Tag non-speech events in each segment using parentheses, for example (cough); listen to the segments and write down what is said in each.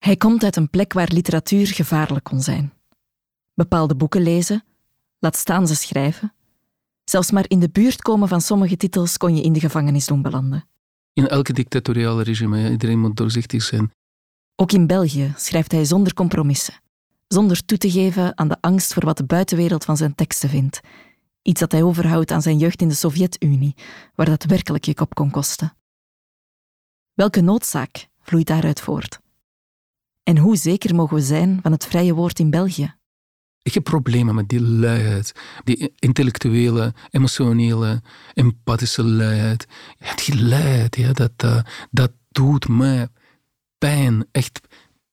Hij komt uit een plek waar literatuur gevaarlijk kon zijn. Bepaalde boeken lezen, laat staan ze schrijven. Zelfs maar in de buurt komen van sommige titels kon je in de gevangenis doen belanden. In elke dictatoriale regime, iedereen moet doorzichtig zijn. Ook in België schrijft hij zonder compromissen, zonder toe te geven aan de angst voor wat de buitenwereld van zijn teksten vindt. Iets dat hij overhoudt aan zijn jeugd in de Sovjet-Unie, waar dat werkelijk je kop kon kosten. Welke noodzaak vloeit daaruit voort? En hoe zeker mogen we zijn van het vrije woord in België? Ik heb problemen met die luiheid, die intellectuele, emotionele, empathische luiheid. Ja, die luiheid, ja, dat, uh, dat doet mij pijn, echt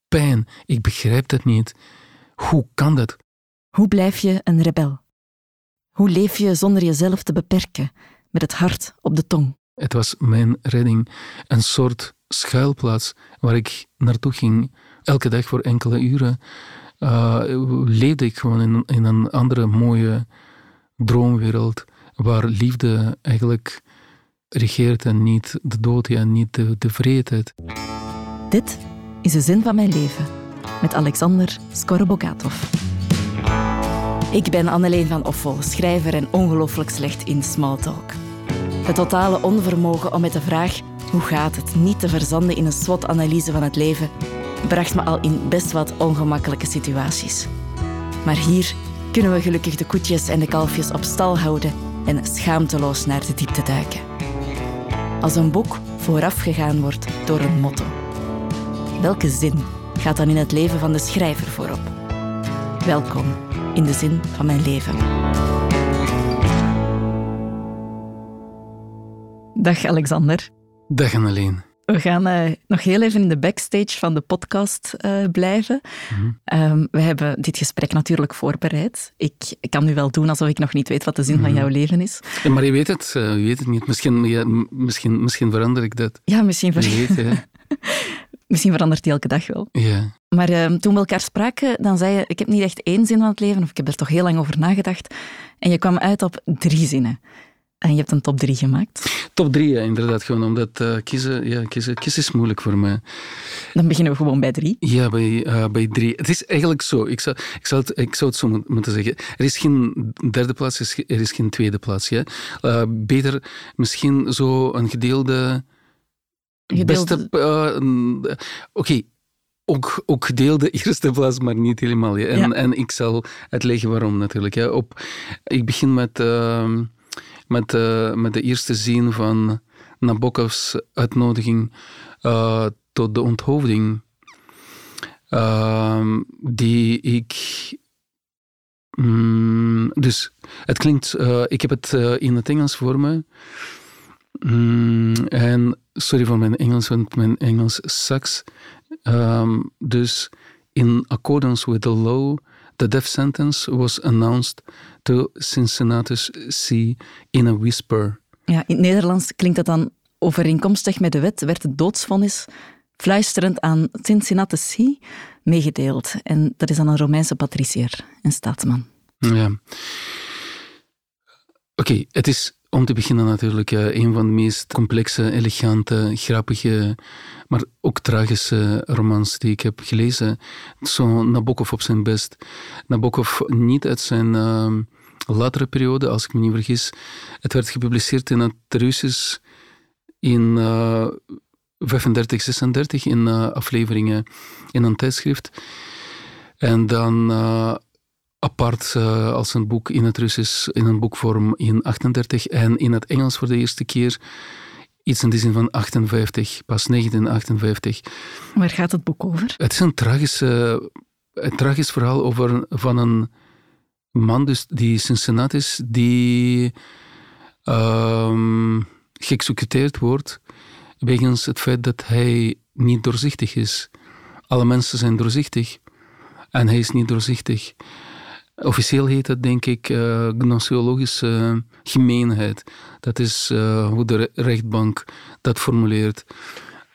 pijn. Ik begrijp dat niet. Hoe kan dat? Hoe blijf je een rebel? Hoe leef je zonder jezelf te beperken, met het hart op de tong? Het was mijn redding, een soort schuilplaats waar ik naartoe ging, elke dag voor enkele uren. Uh, leefde ik gewoon in, een andere mooie droomwereld, waar liefde eigenlijk regeert en niet de dood en niet de, de vreedheid. Dit is de zin van mijn leven met Alexander Skorobokatov. Ik ben Anneleen van Offel, schrijver en ongelooflijk slecht in smalltalk. Het totale onvermogen om met de vraag hoe gaat het niet te verzanden in een SWOT-analyse van het leven bracht me al in best wat ongemakkelijke situaties. Maar hier kunnen we gelukkig de koetjes en de kalfjes op stal houden en schaamteloos naar de diepte duiken. Als een boek voorafgegaan wordt door een motto. Welke zin gaat dan in het leven van de schrijver voorop? Welkom in de zin van mijn leven. Dag Alexander. Dag Annelien. We gaan uh, nog heel even in de backstage van de podcast uh, blijven. Mm -hmm. we hebben dit gesprek natuurlijk voorbereid. Ik, ik, kan nu wel doen alsof ik nog niet weet wat de zin mm -hmm. van mhm. jouw leven is. Ja, maar je weet het, uh, je weet het niet. Misschien, ja, misschien, misschien verander ik dat. Ja, misschien verander. (laughs) Misschien verandert die elke dag wel. Ja. Maar ehm, toen we elkaar spraken, dan zei je, ik heb niet echt één zin van het leven, of ik heb er toch heel lang over nagedacht. En je kwam uit op drie zinnen. En je hebt een top drie gemaakt. Top drie, ja, inderdaad. Gewoon omdat uh, kiezen, ja, kiezen, kiezen is moeilijk voor mij. Dan beginnen we gewoon bij drie. Ja, bij, uh, bij drie. Het is eigenlijk zo. Ik zou, ik zou, het, ik zou het zo moeten zeggen. Er is geen derde plaats, er is geen tweede plaats. Ja? Uh, beter misschien zo een gedeelde... gedeelde... Oké, okay. Ook, ook gedeelde (laughs) eerste plaats, maar niet helemaal. Ja. En, ja. en ik zal uitleggen waarom natuurlijk. Ja. Op, ik begin met... Uh, met, uh, met de eerste zin van Nabokovs uitnodiging uh, tot de onthoofding, uh, die ik. Mm, dus het klinkt, ik heb het in het Engels voor me. Mm, en sorry voor mijn Engels, want mijn Engels sucks. Um, dus in accordance with the law, the death sentence was announced to Cincinnatus C in a whisper. Ja, in het Nederlands klinkt dat dan overeenkomstig met de wet, werd het doodsvonnis fluisterend aan Cincinnatus C meegedeeld. En dat is dan een Romeinse patriciër en staatsman. Ja. Oké, okay, het is om te beginnen natuurlijk uh, een van de meest complexe, elegante, grappige, maar ook tragische romans die ik heb gelezen. Zo Nabokov op zijn best. Nabokov niet uit zijn uh, latere periode, als ik me niet vergis. Het werd gepubliceerd in het Russisch in uh, 35, 36 in afleveringen in een tijdschrift. En dan apart uh, als een boek in het Russisch, in een boekvorm in 38 en in het Engels voor de eerste keer iets in de zin van 58, pas 1958. Waar gaat het boek over? Het is een tragisch, uh, een tragisch verhaal over, van een man dus, die Cincinnatus, die um, geëxecuteerd wordt wegens het feit dat hij niet doorzichtig is. Alle mensen zijn doorzichtig en hij is niet doorzichtig. Officieel heet het, denk ik, uh, gnoseologische gemeenheid. Dat is uh, hoe de rechtbank dat formuleert.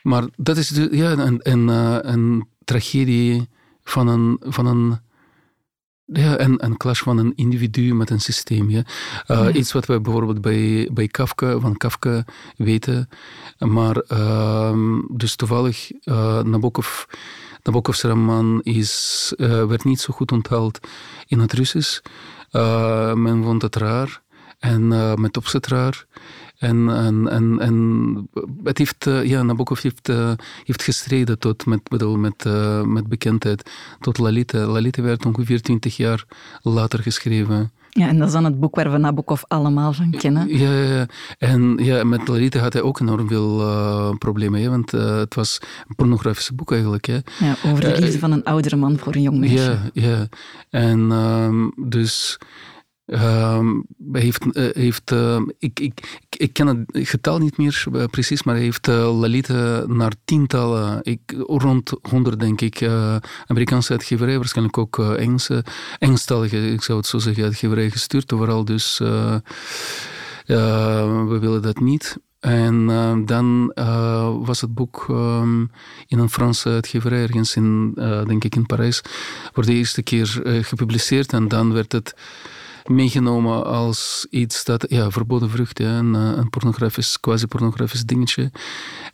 Maar dat is ja, een, een, uh, een tragedie van een, van een, ja, een, een clash van een individu met een systeem. Ja. ja. Iets wat we bijvoorbeeld bij, bij Kafka, van Kafka weten. Maar ehm, dus toevallig Nabokov Nabokov's roman is, werd niet zo goed onthaald in het Russisch. men vond het raar en met opzet raar. En, en, en, en het heeft, ja, Nabokov heeft, heeft gestreden tot, met, bedoel, met, met bekendheid tot Lalita. Lalita werd ongeveer twintig jaar later geschreven. Ja, en dat is dan het boek waar we Nabokov allemaal van kennen. Ja, ja, ja. en ja, met Lalita had hij ook enorm veel uh, problemen, hè, want uh, het was een pornografische boek eigenlijk. Hè. Ja, over de liefde uh, van een oudere man voor een jong meisje. Ja, ja. en um, dus Uh, heeft, uh, heeft uh, ik, ik, ik ken het getal niet meer eh, precies, maar hij heeft Lalita naar tientallen, ik, rond honderd denk ik, Amerikaanse uitgeverij, waarschijnlijk ook Engelse, Engelstalige, ik zou het zo zeggen, uitgeverij gestuurd. Overal dus, we willen dat niet. En uh, dan was het boek um, in een Franse uitgeverij, ergens in, denk ik in Parijs, voor de eerste keer gepubliceerd. En dan werd het meegenomen als iets dat, ja, verboden vrucht, ja, een, eh, een pornografisch, quasi-pornografisch dingetje.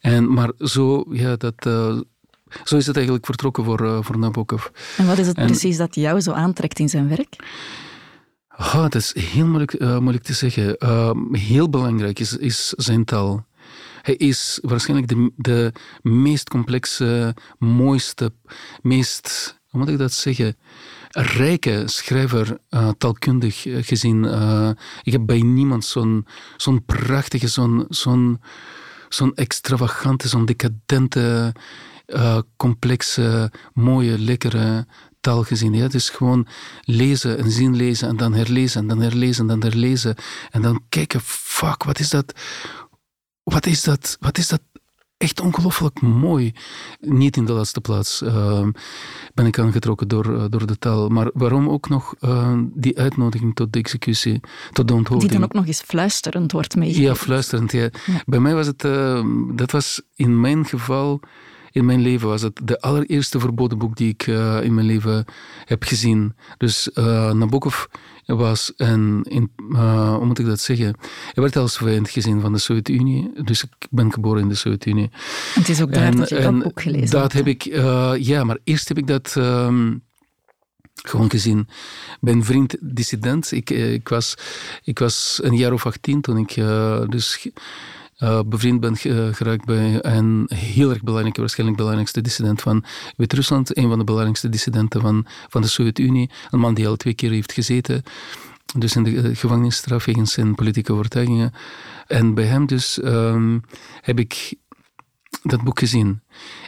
En, maar zo, ja, dat... Uh, zo is het eigenlijk vertrokken voor, uh, voor Nabokov. En wat is het precies dat jou zo aantrekt in zijn werk? Oh, dat is heel moeilijk, uh, moeilijk te zeggen. Uh, heel belangrijk is, is zijn taal. Hij is waarschijnlijk de, de meest complexe, mooiste, meest, hoe moet ik dat zeggen? Rijke schrijver, uh, taalkundig eh, gezien. Uh, ik heb bij niemand zo'n zo'n prachtige, zo'n zo'n zo'n extravagante, zo'n decadente, complexe, mooie, lekkere taal gezien. Ja? Is gewoon lezen en zien lezen en dan herlezen en dan herlezen en dan herlezen. En dan kijken, fuck, wat is dat? Wat is dat? Wat is dat echt ongelooflijk mooi. Niet in de laatste plaats uh, ben ik aangetrokken door, uh, door de taal. Maar waarom ook nog uh, die uitnodiging tot de executie, tot de. Die dan ook nog eens fluisterend wordt meegegeven. Ja, fluisterend. Ja. ja. Bij mij was het, dat was in mijn geval in mijn leven was het de allereerste verboden boek die ik uh, in mijn leven heb gezien. Dus uh, Nabokov was een, in, uh, hoe moet ik dat zeggen? Hij werd als vijand gezien van de Sovjet-Unie. Dus ik ben geboren in de Sovjet-Unie. Het is ook daar en, dat je dat boek gelezen Dat heb ik, ja, maar eerst heb ik dat... Um, gewoon gezien. Mijn vriend dissident. Ik, ik, was, ik was een jaar of 18 toen ik dus uh, bevriend ben geraakt bij een heel erg belangrijke, waarschijnlijk belangrijkste dissident van Wit-Rusland, een van de belangrijkste dissidenten van, van de Sovjet-Unie, een man die al twee keer heeft gezeten, dus in de uh, gevangenisstraf wegens zijn politieke overtuigingen. En bij hem dus um, heb ik dat boek gezien.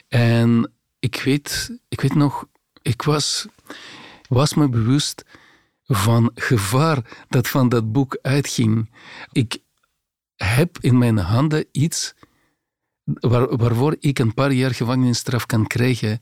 En ik weet, ik weet nog, ik was, was me bewust van gevaar dat van dat boek uitging. Ik heb in mijn handen iets waar, waarvoor ik een paar jaar gevangenisstraf kan krijgen.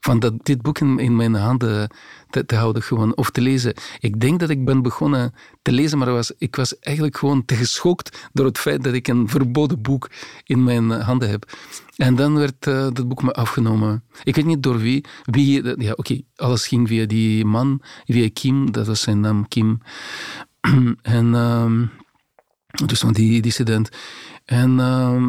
Van dat, dit boek in, mijn handen te, te, houden gewoon, of te lezen. Ik denk dat ik ben begonnen te lezen, maar was, ik was eigenlijk gewoon te geschokt door het feit dat ik een verboden boek in mijn handen heb. En dan werd uh, dat boek me afgenomen. Ik weet niet door wie. wie ja, oké, alles ging via die man, via Kim, dat was zijn naam, Kim. (clears throat) en... Uh, dus van die dissident. En uh,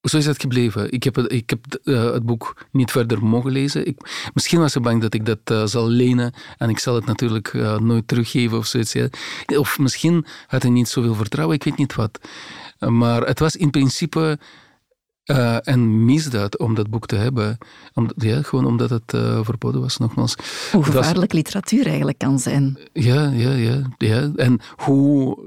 zo is het gebleven. Ik heb, het, ik heb uh, het boek niet verder mogen lezen. Ik, misschien was ze bang dat ik dat uh, zal lenen en ik zal het natuurlijk uh, nooit teruggeven of zoiets. Ja. Of misschien had hij niet zoveel vertrouwen, ik weet niet wat. Maar het was in principe een misdaad om dat boek te hebben. Om, ja, gewoon omdat het verboden was, nogmaals. Hoe gevaarlijk literatuur eigenlijk kan zijn. Ja, ja, ja. ja. En hoe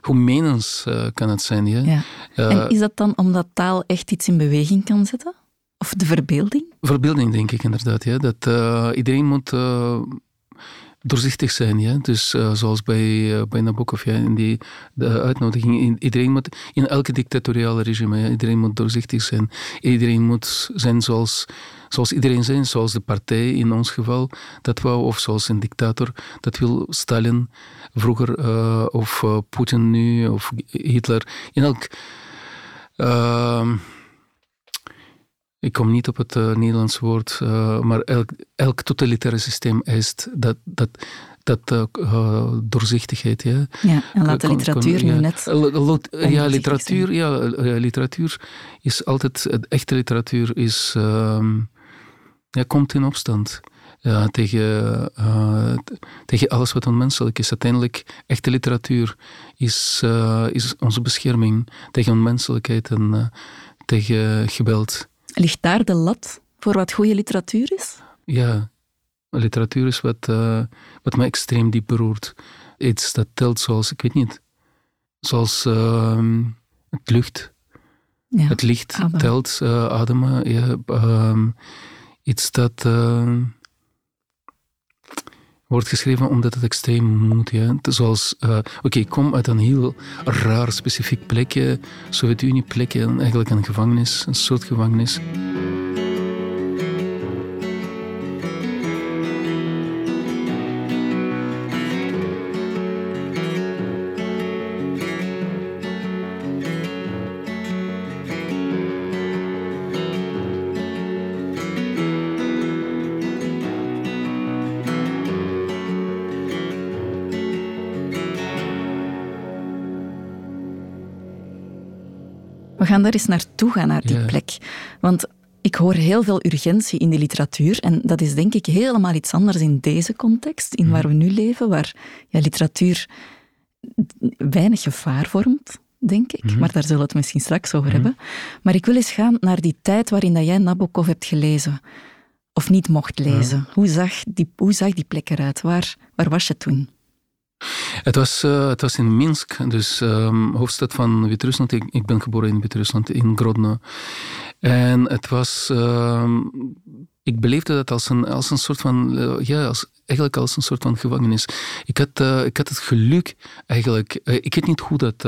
hoe menens uh, kan het zijn. Ja? ja. Uh, en is dat dan omdat taal echt iets in beweging kan zetten? Of de verbeelding? Verbeelding, denk ik inderdaad. Ja. Dat uh, iedereen moet doorzichtig zijn. Ja? Dus uh, zoals bij, uh, bij Nabokov, ja, in die de uitnodiging. Iedereen moet, in elke dictatoriale regime, ja, iedereen moet doorzichtig zijn. Iedereen moet zijn zoals, zoals iedereen zijn, zoals de partij in ons geval dat wou, of zoals een dictator. Dat wil Stalin vroeger, uh, of Poetin nu, of Hitler. In elk... Ehm, ik kom niet op het uh, Nederlands woord, uh, maar elk, elk totalitaire systeem eist dat, dat, dat uh, doorzichtigheid. Ja, ja en laat de literatuur kon, nu ja, net. Ja, literatuur, ja, literatuur is altijd. Echte literatuur is. Um, ja, komt in opstand. Ja, tegen, uh, tegen alles wat onmenselijk is. Uiteindelijk, echte literatuur is, uh, is onze bescherming tegen onmenselijkheid en uh, tegen geweld. Ligt daar de lat voor wat goede literatuur is? Ja, literatuur is wat, wat mij extreem diep beroert. Iets dat telt zoals, ik weet niet, zoals ehm, het lucht. Ja, het licht telt, ademen. Ja, ehm, iets dat wordt geschreven omdat het extreem moet. Ja. Zoals, uh, oké, ik kom uit een heel raar specifiek plekje, Sovjet-Unie plekje, eigenlijk een gevangenis, een soort gevangenis. Gaan daar eens naartoe gaan, naar die plek. Want ik hoor heel veel urgentie in de literatuur. En dat is denk ik helemaal iets anders in deze context, in waar we nu leven, waar ja, literatuur weinig gevaar vormt, denk ik. Mhm. Maar daar zullen we het misschien straks over mhm. hebben. Maar ik wil eens gaan naar die tijd waarin dat jij Nabokov hebt gelezen. Of niet mocht lezen. Hoe, zag die, hoe zag die plek eruit? Waar, waar was je toen? Het was, uh, het was in Minsk, dus um, hoofdstad van Wit-Rusland. Ik, ben geboren in Wit-Rusland, in Grodno. En het was... Uh, ik beleefde dat als een, als een soort van... Uh, ja, als, eigenlijk als een soort van gevangenis. Ik had, uh, ik had het geluk eigenlijk... ik weet niet hoe dat,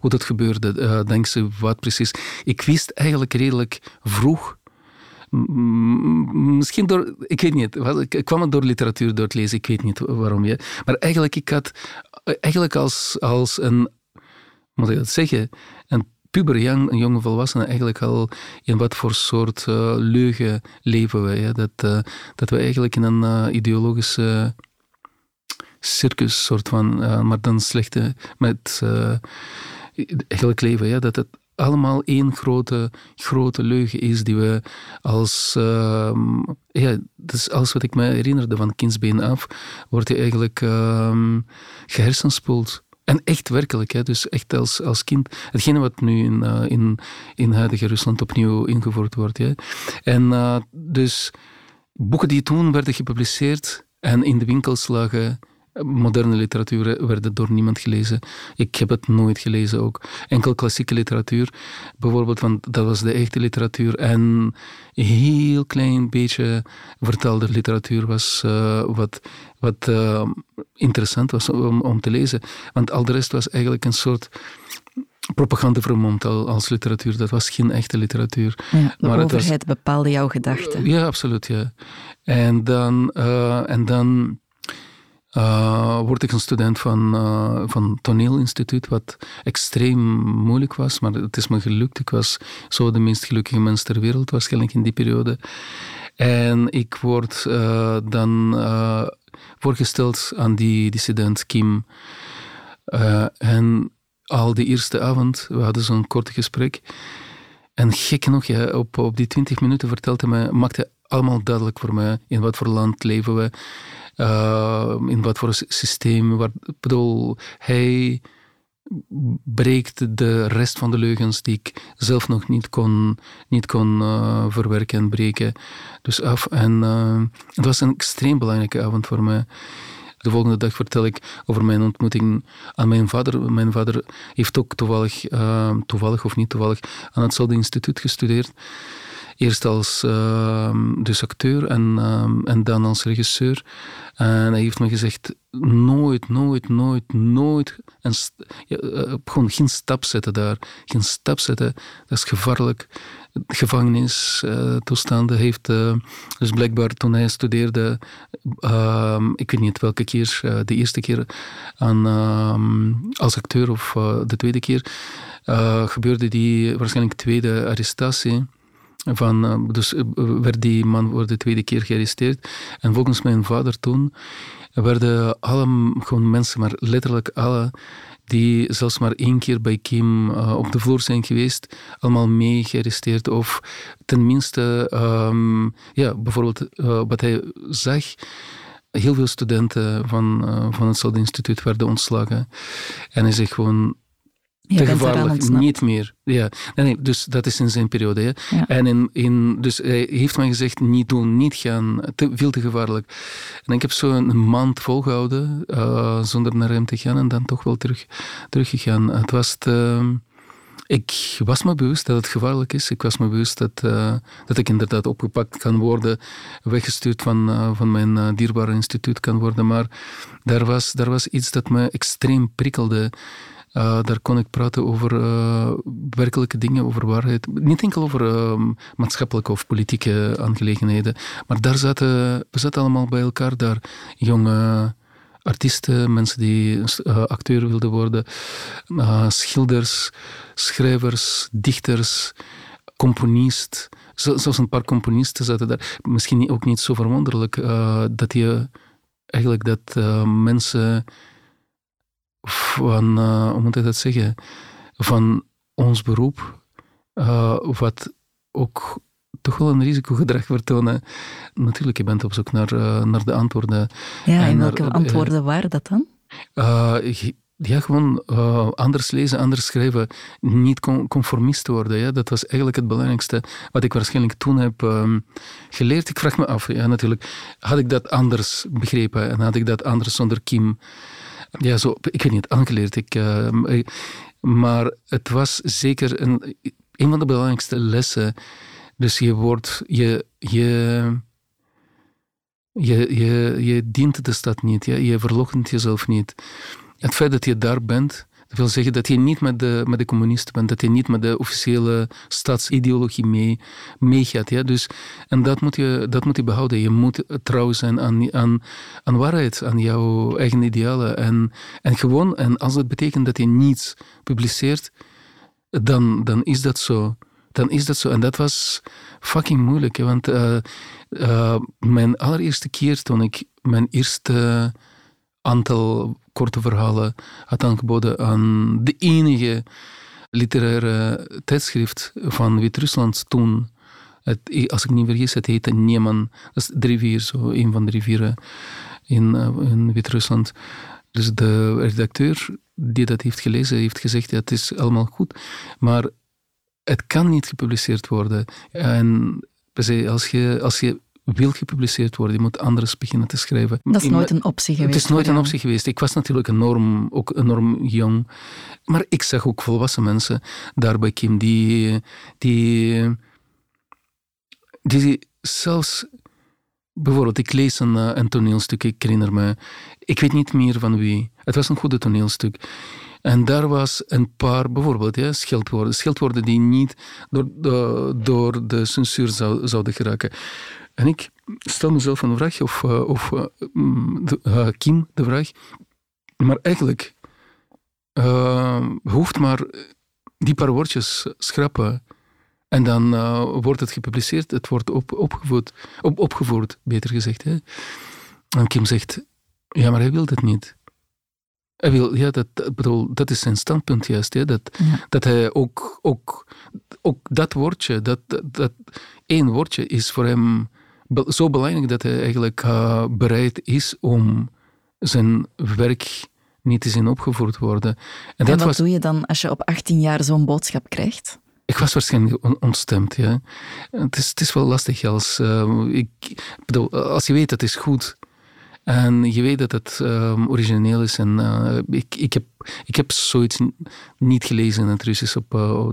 hoe dat gebeurde, denk ze wat precies. Ik wist eigenlijk redelijk vroeg Misschien door, ik weet niet, ik kwam het door literatuur, door het lezen, ik weet niet waarom. Ja. Maar eigenlijk, ik had, eigenlijk als, als een, moet ik dat zeggen, een puber, jong, een jonge volwassene, eigenlijk al in wat voor soort uh, leugen leven wij. Dat, uh, dat we eigenlijk in een uh, ideologische circus soort van, maar dan slechte, met eigenlijk leven. Ja. Dat het allemaal één grote, grote leugen is die we als... Uh, ja, dus alles wat ik me herinnerde van kindsbeen af, wordt je eigenlijk uh, gehersenspoeld. En echt werkelijk, hè? dus echt als, als kind. Hetgene wat nu in, uh, in, in huidige Rusland opnieuw ingevoerd wordt. Hè? En uh, dus boeken die toen werden gepubliceerd en in de winkels lagen moderne literatuur werd door niemand gelezen. Ik heb het nooit gelezen ook. Enkel klassieke literatuur, bijvoorbeeld, want dat was de echte literatuur. En een heel klein beetje vertaalde literatuur was uh, wat, wat uh, interessant was om, om te lezen. Want al de rest was eigenlijk een soort propaganda vermomd als literatuur. Dat was geen echte literatuur. Ja, de maar overheid het was, bepaalde jouw gedachten. Ja, absoluut. Ja. En dan... Uh, en dan uh, word ik een student van, uh, van Toneelinstituut, wat extreem moeilijk was, maar het is me gelukt. Ik was zo de meest gelukkige mens ter wereld waarschijnlijk in die periode. En ik word uh, dan voorgesteld aan die dissident Kim. en al die eerste avond, we hadden zo'n kort gesprek. En gek genoeg, ja, op, op die twintig minuten vertelde hij mij, maakte allemaal duidelijk voor mij in wat voor land leven we. Uh, in wat voor systeem. Waar, bedoel, hij breekt de rest van de leugens die ik zelf nog niet kon, niet kon uh, verwerken en breken. Dus af. En uh, het was een extreem belangrijke avond voor mij. De volgende dag vertel ik over mijn ontmoeting aan mijn vader. Mijn vader heeft ook toevallig, toevallig of niet toevallig, aan hetzelfde instituut gestudeerd. Eerst als uh, dus acteur en, uh, en dan als regisseur. En hij heeft me gezegd, nooit, nooit, nooit, nooit, en ja, uh, gewoon geen stap zetten daar. Geen stap zetten, dat is gevaarlijk. Heeft, uh, dus blijkbaar toen hij studeerde, ehm, ik weet niet welke keer, de eerste keer ehm, als acteur of de tweede keer, gebeurde die waarschijnlijk tweede arrestatie. Van, eh, dus eh, werd die man voor de tweede keer gearresteerd. En volgens mijn vader toen werden alle gewoon mensen, maar letterlijk alle, die zelfs maar één keer bij Kim op de vloer zijn geweest, allemaal mee gearresteerd. Of tenminste, um, ja, bijvoorbeeld wat hij zag heel veel studenten van, uh, van het Instituut werden ontslagen. En hij zegt gewoon, je te gevaarlijk, niet meer. Ja. Nee, dus dat is in zijn periode. Hè. En in, in, dus hij heeft mij gezegd, niet doen, niet gaan, te, veel te gevaarlijk. En ik heb zo een maand volgehouden, uh, zonder naar hem te gaan en dan toch wel terug, teruggegaan. Het was... Te, ik was me bewust dat het gevaarlijk is. Ik was me bewust dat, uh, dat ik inderdaad opgepakt kan worden, weggestuurd van, uh, van mijn uh, dierbare instituut kan worden. Maar daar was, daar was iets dat me extreem prikkelde. Daar kon ik praten over werkelijke dingen, over waarheid. Niet enkel over maatschappelijke of politieke aangelegenheden. Maar daar zaten, we zaten allemaal bij elkaar daar. Jonge artiesten, mensen die uh, acteur wilden worden, schilders, schrijvers, dichters, componist. Zelfs een paar componisten zaten daar. Misschien ook niet zo verwonderlijk dat je eigenlijk dat mensen van, hoe moet ik dat zeggen, van ons beroep, wat ook toch wel een risicogedrag vertonen. Natuurlijk, je bent op zoek naar, uh, naar de antwoorden. Ja, en, welke antwoorden waren dat dan? Ja, gewoon uh, anders lezen, anders schrijven. Niet conformist worden. Ja? Dat was eigenlijk het belangrijkste wat ik waarschijnlijk toen heb um, geleerd. Ik vraag me af, ja, natuurlijk. Had ik dat anders begrepen en had ik dat anders zonder Kim... Ja, zo, ik weet niet, aangeleerd. Ik, uh, maar het was zeker een, een van de belangrijkste lessen dus je wordt, je, je, je, je, je dient de stad niet, ja? je verloochent jezelf niet. Het feit dat je daar bent, dat wil zeggen dat je niet met de, met de communisten bent, dat je niet met de officiële stadsideologie mee, meegaat. Ja? Dus, en dat moet, je, dat moet je behouden. Je moet trouw zijn aan, aan, aan waarheid, aan jouw eigen idealen. En, en gewoon, en als dat betekent dat je niets publiceert, dan, dan is dat zo dan is dat zo. En dat was fucking moeilijk. Hè, want uh, uh, mijn allereerste keer toen ik mijn eerste aantal korte verhalen had aangeboden aan de enige literaire tijdschrift van Wit-Rusland toen. Als ik niet vergis, het heette Nieman. Dat is rivier, zo een van de rivieren in, uh, in Wit-Rusland. Dus de redacteur die dat heeft gelezen, heeft gezegd: ja, het is allemaal goed. Maar het kan niet gepubliceerd worden. En als je, als je wil gepubliceerd worden, je moet anders beginnen te schrijven. Dat is nooit een optie geweest. Het is nooit een optie geweest. Ik was natuurlijk enorm, ook enorm jong. Maar ik zag ook volwassen mensen daar bij Kim die, die, die zelfs Bijvoorbeeld, ik lees een, eh, een toneelstuk, ik herinner me, ik weet niet meer van wie. Het was een goede toneelstuk. En daar was een paar, bijvoorbeeld, ja, scheldwoorden. Scheldwoorden die niet door de, door de censuur zou, zouden geraken. En ik stel mezelf een vraag, of, eh, of uh, de, Kim de vraag. Maar eigenlijk hoeft maar die paar woordjes schrappen. En dan wordt het gepubliceerd, het wordt op, opgevoerd, op, opgevoerd, beter gezegd. Hè. En Kim zegt, ja, maar hij wil het niet. Hij wil, ja, dat, bedoel, dat is zijn standpunt juist. Hè? Dat, dat hij ook, ook, ook dat woordje, dat, dat, één woordje is voor hem zo belangrijk dat hij eigenlijk uh, bereid is om zijn werk niet te zien opgevoerd worden. En, en wat doe je dan als je op 18 jaar zo'n boodschap krijgt? Ik was waarschijnlijk ontstemd, ja. Het is, het is wel lastig als... Uh, ik bedoel, als je weet dat het is goed en je weet dat het um, origineel is. En uh, ik, ik, heb, ik heb zoiets niet gelezen in het Russisch op, uh,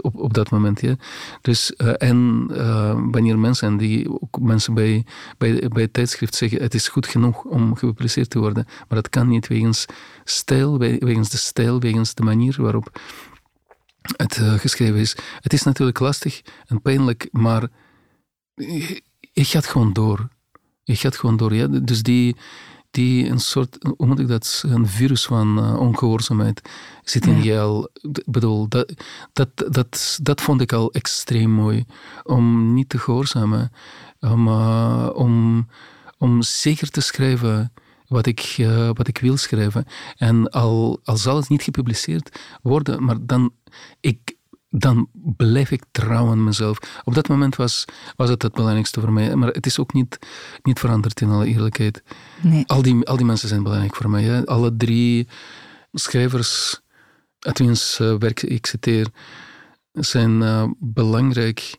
op, op, dat moment. Ja. Dus, uh, en wanneer mensen, en die, ook mensen bij, bij, bij het tijdschrift zeggen, het is goed genoeg om gepubliceerd te worden, maar dat kan niet wegens stijl, wegens de stijl, wegens de manier waarop het geschreven is. Het is natuurlijk lastig en pijnlijk, maar je gaat gewoon door. Je gaat gewoon door. Ja? Dus die, die een soort, hoe moet ik dat, een virus van uh, ongehoorzaamheid zit in je al. bedoel, dat, dat, dat, dat vond ik al extreem mooi. Om niet te gehoorzamen. Om, uh, om, om zeker te schrijven wat ik, uh, wat ik wil schrijven. En al, al zal het niet gepubliceerd worden, maar dan, ik, dan blijf ik trouw aan mezelf. Op dat moment was, was het het belangrijkste voor mij. Maar het is ook niet, niet veranderd in alle eerlijkheid. Nee. Al, die, al die mensen zijn belangrijk voor mij. Hè. Alle drie schrijvers, tenminste uh, werk ik citeer, zijn uh, belangrijk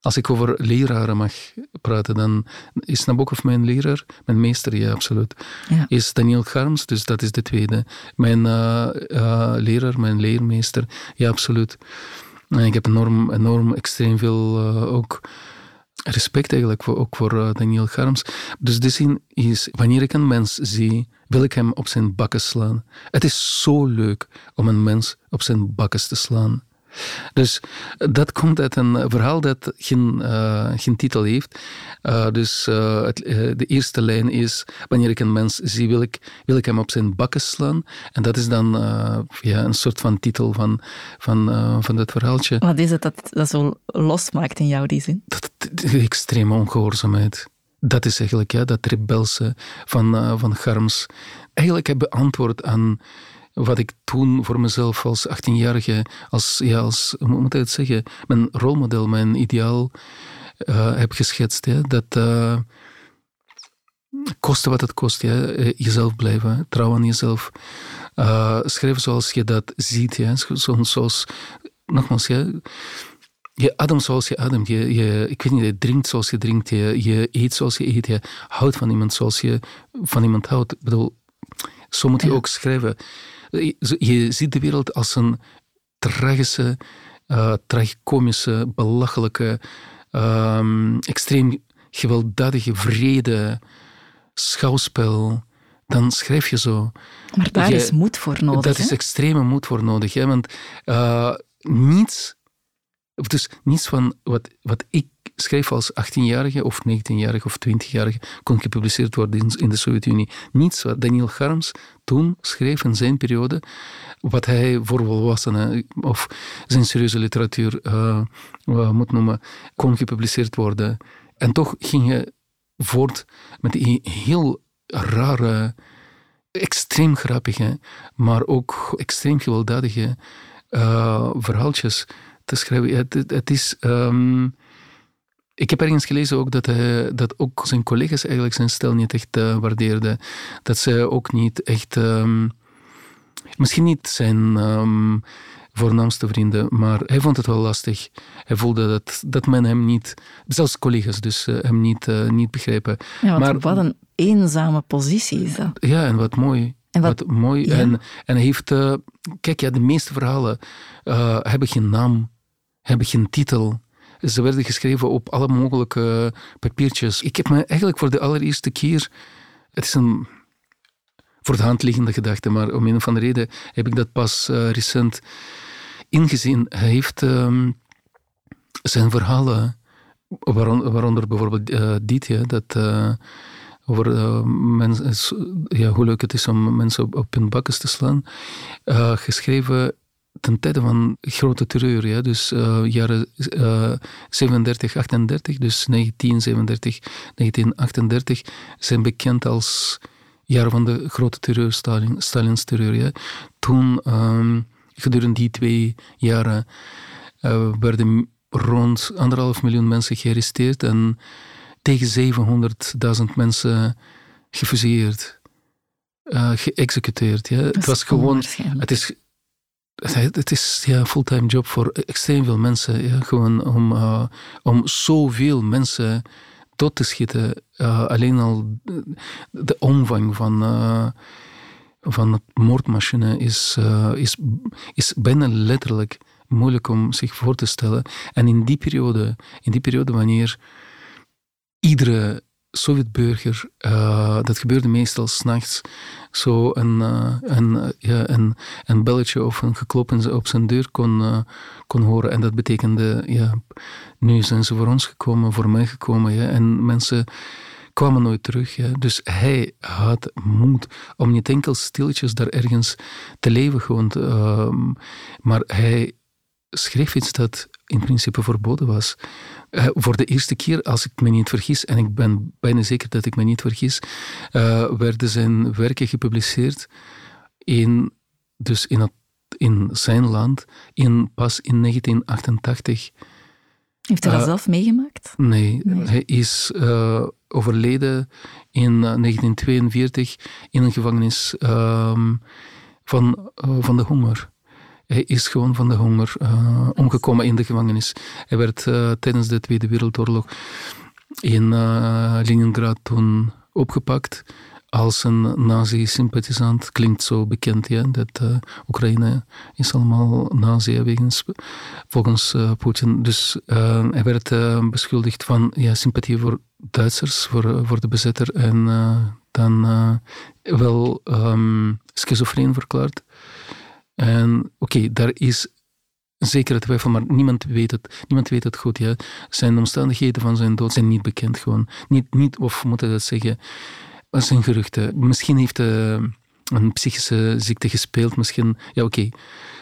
als ik over leraren mag praten, dan is Nabokov mijn leraar, mijn meester, ja, absoluut. Ja. Is Daniel Garms, dus dat is de tweede. Mijn uh, uh, leraar, mijn leermeester, ja, absoluut. En ik heb enorm, enorm extreem veel uh, ook respect eigenlijk voor, ook voor Daniel Garms. Dus de zin is, wanneer ik een mens zie, wil ik hem op zijn bakken slaan. Het is zo leuk om een mens op zijn bakken te slaan. Dus dat komt uit een verhaal dat geen, uh, geen titel heeft. Uh, dus uh, het, de eerste lijn is: Wanneer ik een mens zie, wil ik, wil ik hem op zijn bakken slaan. En dat is dan ja, een soort van titel van, van, van dat verhaaltje. Wat is het dat dat zo losmaakt in jou, die zin? Dat, de extreme ongehoorzaamheid. Dat is eigenlijk ja, dat rebelse van, van Garms. Eigenlijk hebben antwoord aan wat ik toen voor mezelf als 18-jarige, als, ja, als, hoe moet ik het zeggen, mijn rolmodel, mijn ideaal uh, heb geschetst. Ja, dat uh, koste wat het kost, ja, eh, jezelf blijven, trouw aan jezelf. Uh, schrijven zoals je dat ziet, ja, zoals, nogmaals, ja, je ademt zoals je ademt. Je, je, ik weet niet, je drinkt zoals je drinkt. Je, je eet zoals je eet. Je houdt van iemand zoals je van iemand houdt. Ik bedoel, zo moet je ook schrijven. Je ziet de wereld als een tragische, uh, tragicomische, belachelijke, um, extreem gewelddadige, vrede schouwspel. Dan schrijf je zo. Maar daar is moed voor nodig. Dat is extreme moed voor nodig. Hè? Want uh, niets, dus niets van wat, wat ik schreef als 18-jarige of 19-jarige of 20-jarige kon gepubliceerd worden in, de Sovjet-Unie. Niets wat Daniel Garms toen schreef in zijn periode, wat hij voor volwassenen of zijn serieuze literatuur uh, moet noemen, kon gepubliceerd worden. En toch ging hij voort met die heel rare, extreem grappige, maar ook extreem gewelddadige uh, verhaaltjes te schrijven. Het, is... Um, ik heb ergens gelezen ook dat, hij, dat ook zijn collega's eigenlijk zijn stijl niet echt uh, waardeerden. Dat ze ook niet echt... Um, misschien niet zijn um, voornaamste vrienden, maar hij vond het wel lastig. Hij voelde dat, dat men hem niet... Zelfs collega's dus uh, hem niet, uh, niet begrijpen. Ja, maar, wat een eenzame positie is dat. Ja, en wat mooi. En wat, wat mooi. Ja. En, en hij heeft... kijk, ja, de meeste verhalen hebben geen naam, hebben geen titel ze werden geschreven op alle mogelijke papiertjes. Ik heb me eigenlijk voor de allereerste keer. Het is een voor de hand liggende gedachte, maar om een of andere reden heb ik dat pas uh, recent ingezien. Hij heeft uh, zijn verhalen, waaronder, bijvoorbeeld uh, dit, ja, dat, uh, over mensen, ja, hoe leuk het is om mensen op, op hun bakken te slaan, geschreven ten tijde van grote terreur, ja, dus uh, jaren uh, 37, 38, dus 1937, 1938, zijn bekend als jaren van de grote terreur, Stalin, Stalins terreur. Ja. Toen, um, gedurende die twee jaren, uh, werden rond anderhalf miljoen mensen gearresteerd en tegen 700.000 mensen gefusilleerd. Uh, geëxecuteerd. Ja. Het was gewoon. Het is het is ja, een fulltime job voor extreem veel mensen. Gewoon om, uh, om zoveel mensen dood te schieten. Uh, alleen al de omvang van, uh, van het moordmachine is, is, is bijna letterlijk moeilijk om zich voor te stellen. En in die periode, in die periode wanneer iedere Sovjetburger, uh, dat gebeurde meestal s'nachts, zo een, uh, een, ja, een, een belletje of een gekloppen op zijn deur kon, kon horen. En dat betekende, ja, nu zijn ze voor ons gekomen, voor mij gekomen. Ja, en mensen kwamen nooit terug. Ja. Dus hij had moed om niet enkel stilletjes daar ergens te leven gewoon. Te, maar hij schreef iets dat in principe verboden was. Uh, voor de eerste keer, als ik me niet vergis, en ik ben bijna zeker dat ik me niet vergis, uh, werden zijn werken gepubliceerd in, dus in, het, in zijn land in, pas in 1988. Heeft hij dat zelf meegemaakt? Nee, nee. hij is overleden in 1942 in een gevangenis ehm, van, van de honger. Hij is gewoon van de honger uh, omgekomen in de gevangenis. Hij werd uh, tijdens de Tweede Wereldoorlog in uh, Leningrad toen opgepakt als een nazi-sympathisant. Klinkt zo bekend, ja, dat Oekraïne is allemaal nazi wegens, volgens Poetin. Dus hij werd beschuldigd van ja, sympathie voor Duitsers, voor, voor de bezetter en dan wel um, schizofreen verklaard. En oké, daar is zekere twijfel, maar niemand weet het, niemand weet het goed. Ja. Zijn omstandigheden van zijn dood zijn niet bekend gewoon. Niet, niet of moet ik dat zeggen, dat zijn geruchten. Misschien heeft hij uh, een psychische ziekte gespeeld, misschien, ja oké.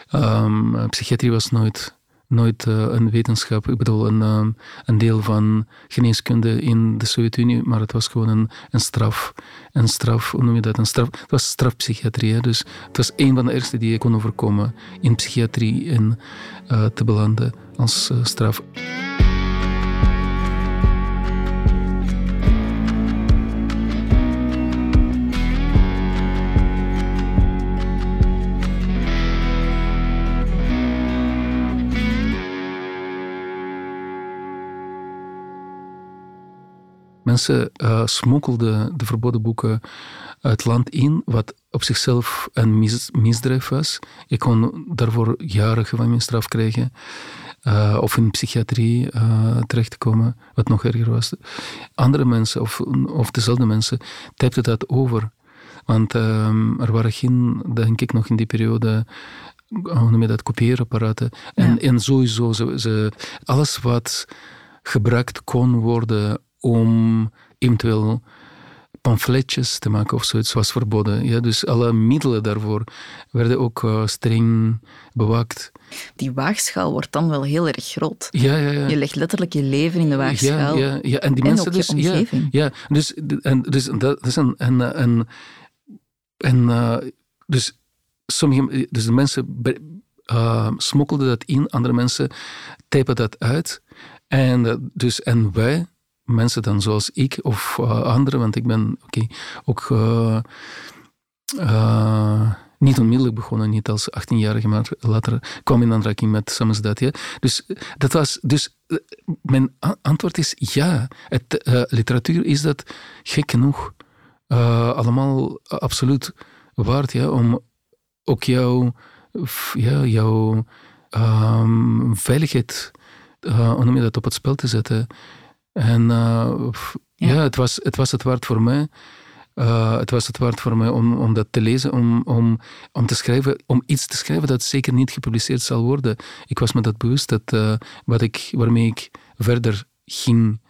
Ehm, psychiatrie was nooit nooit uh, een wetenschap, ik bedoel een, uh, een deel van geneeskunde in de Sovjet-Unie, maar het was gewoon een, een straf. Een straf, hoe noem je dat? Een straf, het was strafpsychiatrie. Dus het was een van de ergste die je kon overkomen in psychiatrie en uh, te belanden als straf. Mensen uh, smokkelden de verboden boeken het land in, wat op zichzelf een misdrijf was. Je kon daarvoor jaren gevangenisstraf krijgen. Uh, of in psychiatrie uh, terechtkomen, wat nog erger was. Andere mensen, of, of dezelfde mensen, typten dat over. Want uh, er waren geen, denk ik nog in die periode, hoe noem je dat, kopieerapparaten. En, en sowieso, ze, ze, alles wat gebruikt kon worden om eventueel pamfletjes te maken of zoiets was verboden. Ja, dus alle middelen daarvoor werden ook uh, streng bewaakt. Die waagschaal wordt dan wel heel erg groot. Ja, ja, ja. Je legt letterlijk je leven in de waagschaal. Ja, ja, ja. en die mensen dus. Ja, ja, dus, en, dus dat is een. een, een, en, uh, dus sommige dus de mensen uh, smokkelden dat in, andere mensen typen dat uit. En, dus, en wij, mensen dan zoals ik of uh, anderen, want ik ben ook uh, uh, niet onmiddellijk begonnen, niet als 18-jarige, maar later kwam in aanraking met samizdat. Ja. Dus, dat was, dus mijn antwoord is ja. Het, literatuur is dat gek genoeg allemaal absoluut waard ja, om ook jouw, ja, jouw um, veiligheid, dat, op het spel te zetten. En uh, ja. ja, het, was, het was het waard voor mij. Uh, het was het waard voor mij om, om dat te lezen, om, om, om te schrijven, om iets te schrijven dat zeker niet gepubliceerd zal worden. Ik was me dat bewust, dat, uh, wat ik, waarmee ik verder ging.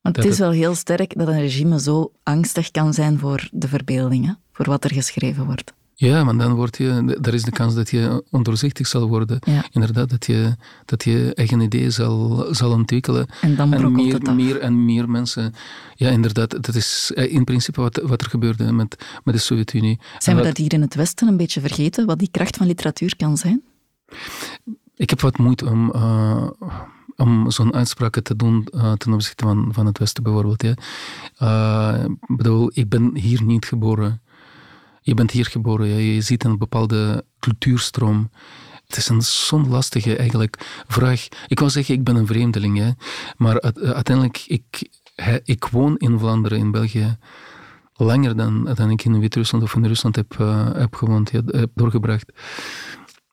Want het is wel heel sterk dat een regime zo angstig kan zijn voor de verbeeldingen, voor wat er geschreven wordt. Ja, maar dan word je, er is de kans dat je ondoorzichtig zal worden. Inderdaad, dat je, dat je eigen ideeën zal, zal ontwikkelen. En dan en meer, het meer en meer mensen. Ja, inderdaad, dat is eh, in principe wat, wat er gebeurde met, met de Sovjet-Unie. Zijn we dat hier in het Westen een beetje vergeten, wat die kracht van literatuur kan zijn? Ik heb wat moeite om... Uh, om zo'n uitspraken te doen uh, ten opzichte van, van het Westen bijvoorbeeld. Ja. Uh, bedoel, ik ben hier niet geboren je bent hier geboren, je ziet een bepaalde cultuurstroom. Het is een zo'n lastige eigenlijk vraag. Ik wou zeggen, ik ben een vreemdeling, hè. maar uiteindelijk, ik, ik woon in Vlaanderen, in België, langer dan, dan ik in Wit-Rusland of in Rusland heb, uh, heb gewoond, heb doorgebracht.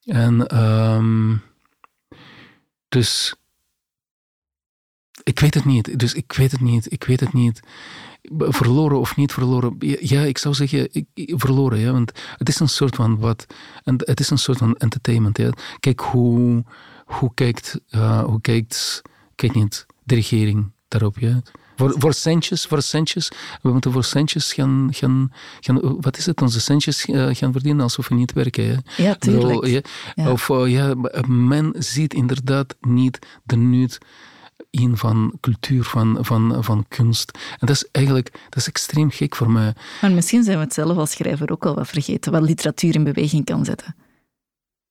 En um, dus ik weet het niet. Dus ik weet het niet. Ik weet het niet verloren of niet verloren? Ja, ik zou zeggen ik, verloren, ja, want het is een soort van wat, en het is een soort van entertainment. Ja. Kijk hoe, hoe kijkt, uh, hoe kijkt, kijk niet, de regering daarop. Ja. Voor, voor centjes, voor centjes. We moeten voor centjes gaan, gaan, gaan wat is het, onze centjes eh, gaan verdienen alsof we niet werken. Hè? Ja, tuurlijk. Bedoel, ja, Ja. Of uh, ja, men ziet inderdaad niet de nut in van cultuur, van, van, van kunst. En dat is eigenlijk dat is extreem gek voor mij. Maar misschien zijn we het zelf als schrijver ook al wat vergeten, wat literatuur in beweging kan zetten.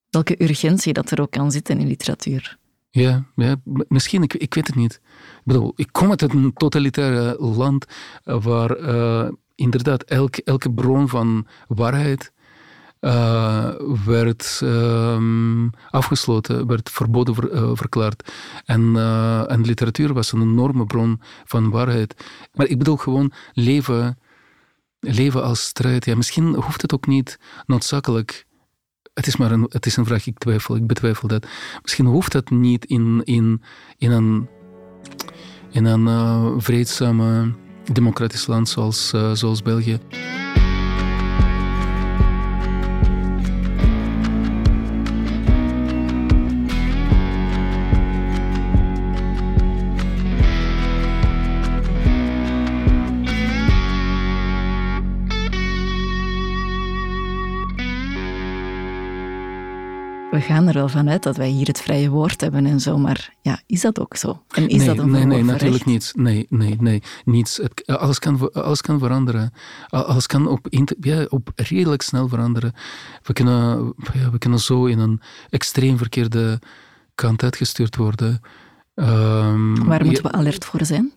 Welke urgentie dat er ook kan zitten in literatuur. Ja, ja misschien, ik, ik weet het niet. Ik bedoel, ik kom uit een totalitaire land waar eh, inderdaad elke, elke bron van waarheid eh, werd ehm, afgesloten, werd verboden ver- eh, verklaard. En, eh, en literatuur was een enorme bron van waarheid. Maar ik bedoel gewoon leven, leven als strijd. Ja, misschien hoeft het ook niet noodzakelijk het is maar een, het is een vraag, ik twijfel, ik betwijfel dat. Misschien hoeft dat niet in, in, in een, in een vreedzame democratisch land zoals, zoals België. We gaan er wel vanuit dat wij hier het vrije woord hebben en zo, maar ja, is dat ook zo? En is nee, dat een nee, nee, natuurlijk niet. Nee, nee, nee, niets. Het, alles, kan, alles kan veranderen. Alles kan op, ja, op redelijk snel veranderen. We kunnen, ja, we kunnen zo in een extreem verkeerde kant uitgestuurd worden. Ehm, Waar moeten we alert voor zijn?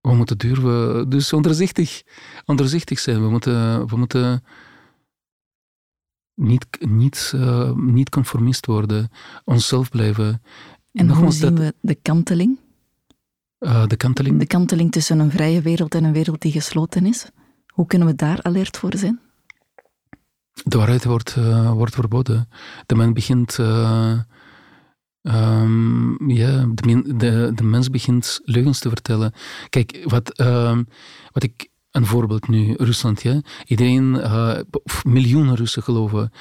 we moeten durven, dus onderzichtig, onderzichtig zijn. We moeten, we moeten niet, niet, uh, niet conformist worden, onszelf blijven. En Nogmaals, hoe zien dat- we de kanteling? Uh, de kanteling. De kanteling tussen een vrije wereld en een wereld die gesloten is? Hoe kunnen we daar alert voor zijn? De waarheid wordt, uh, wordt verboden. De mens begint. Um, ja, de, de, de, mens begint leugens te vertellen. Kijk, wat, uh, wat ik. Een voorbeeld nu, Rusland. Iedereen, uh, miljoenen Russen geloven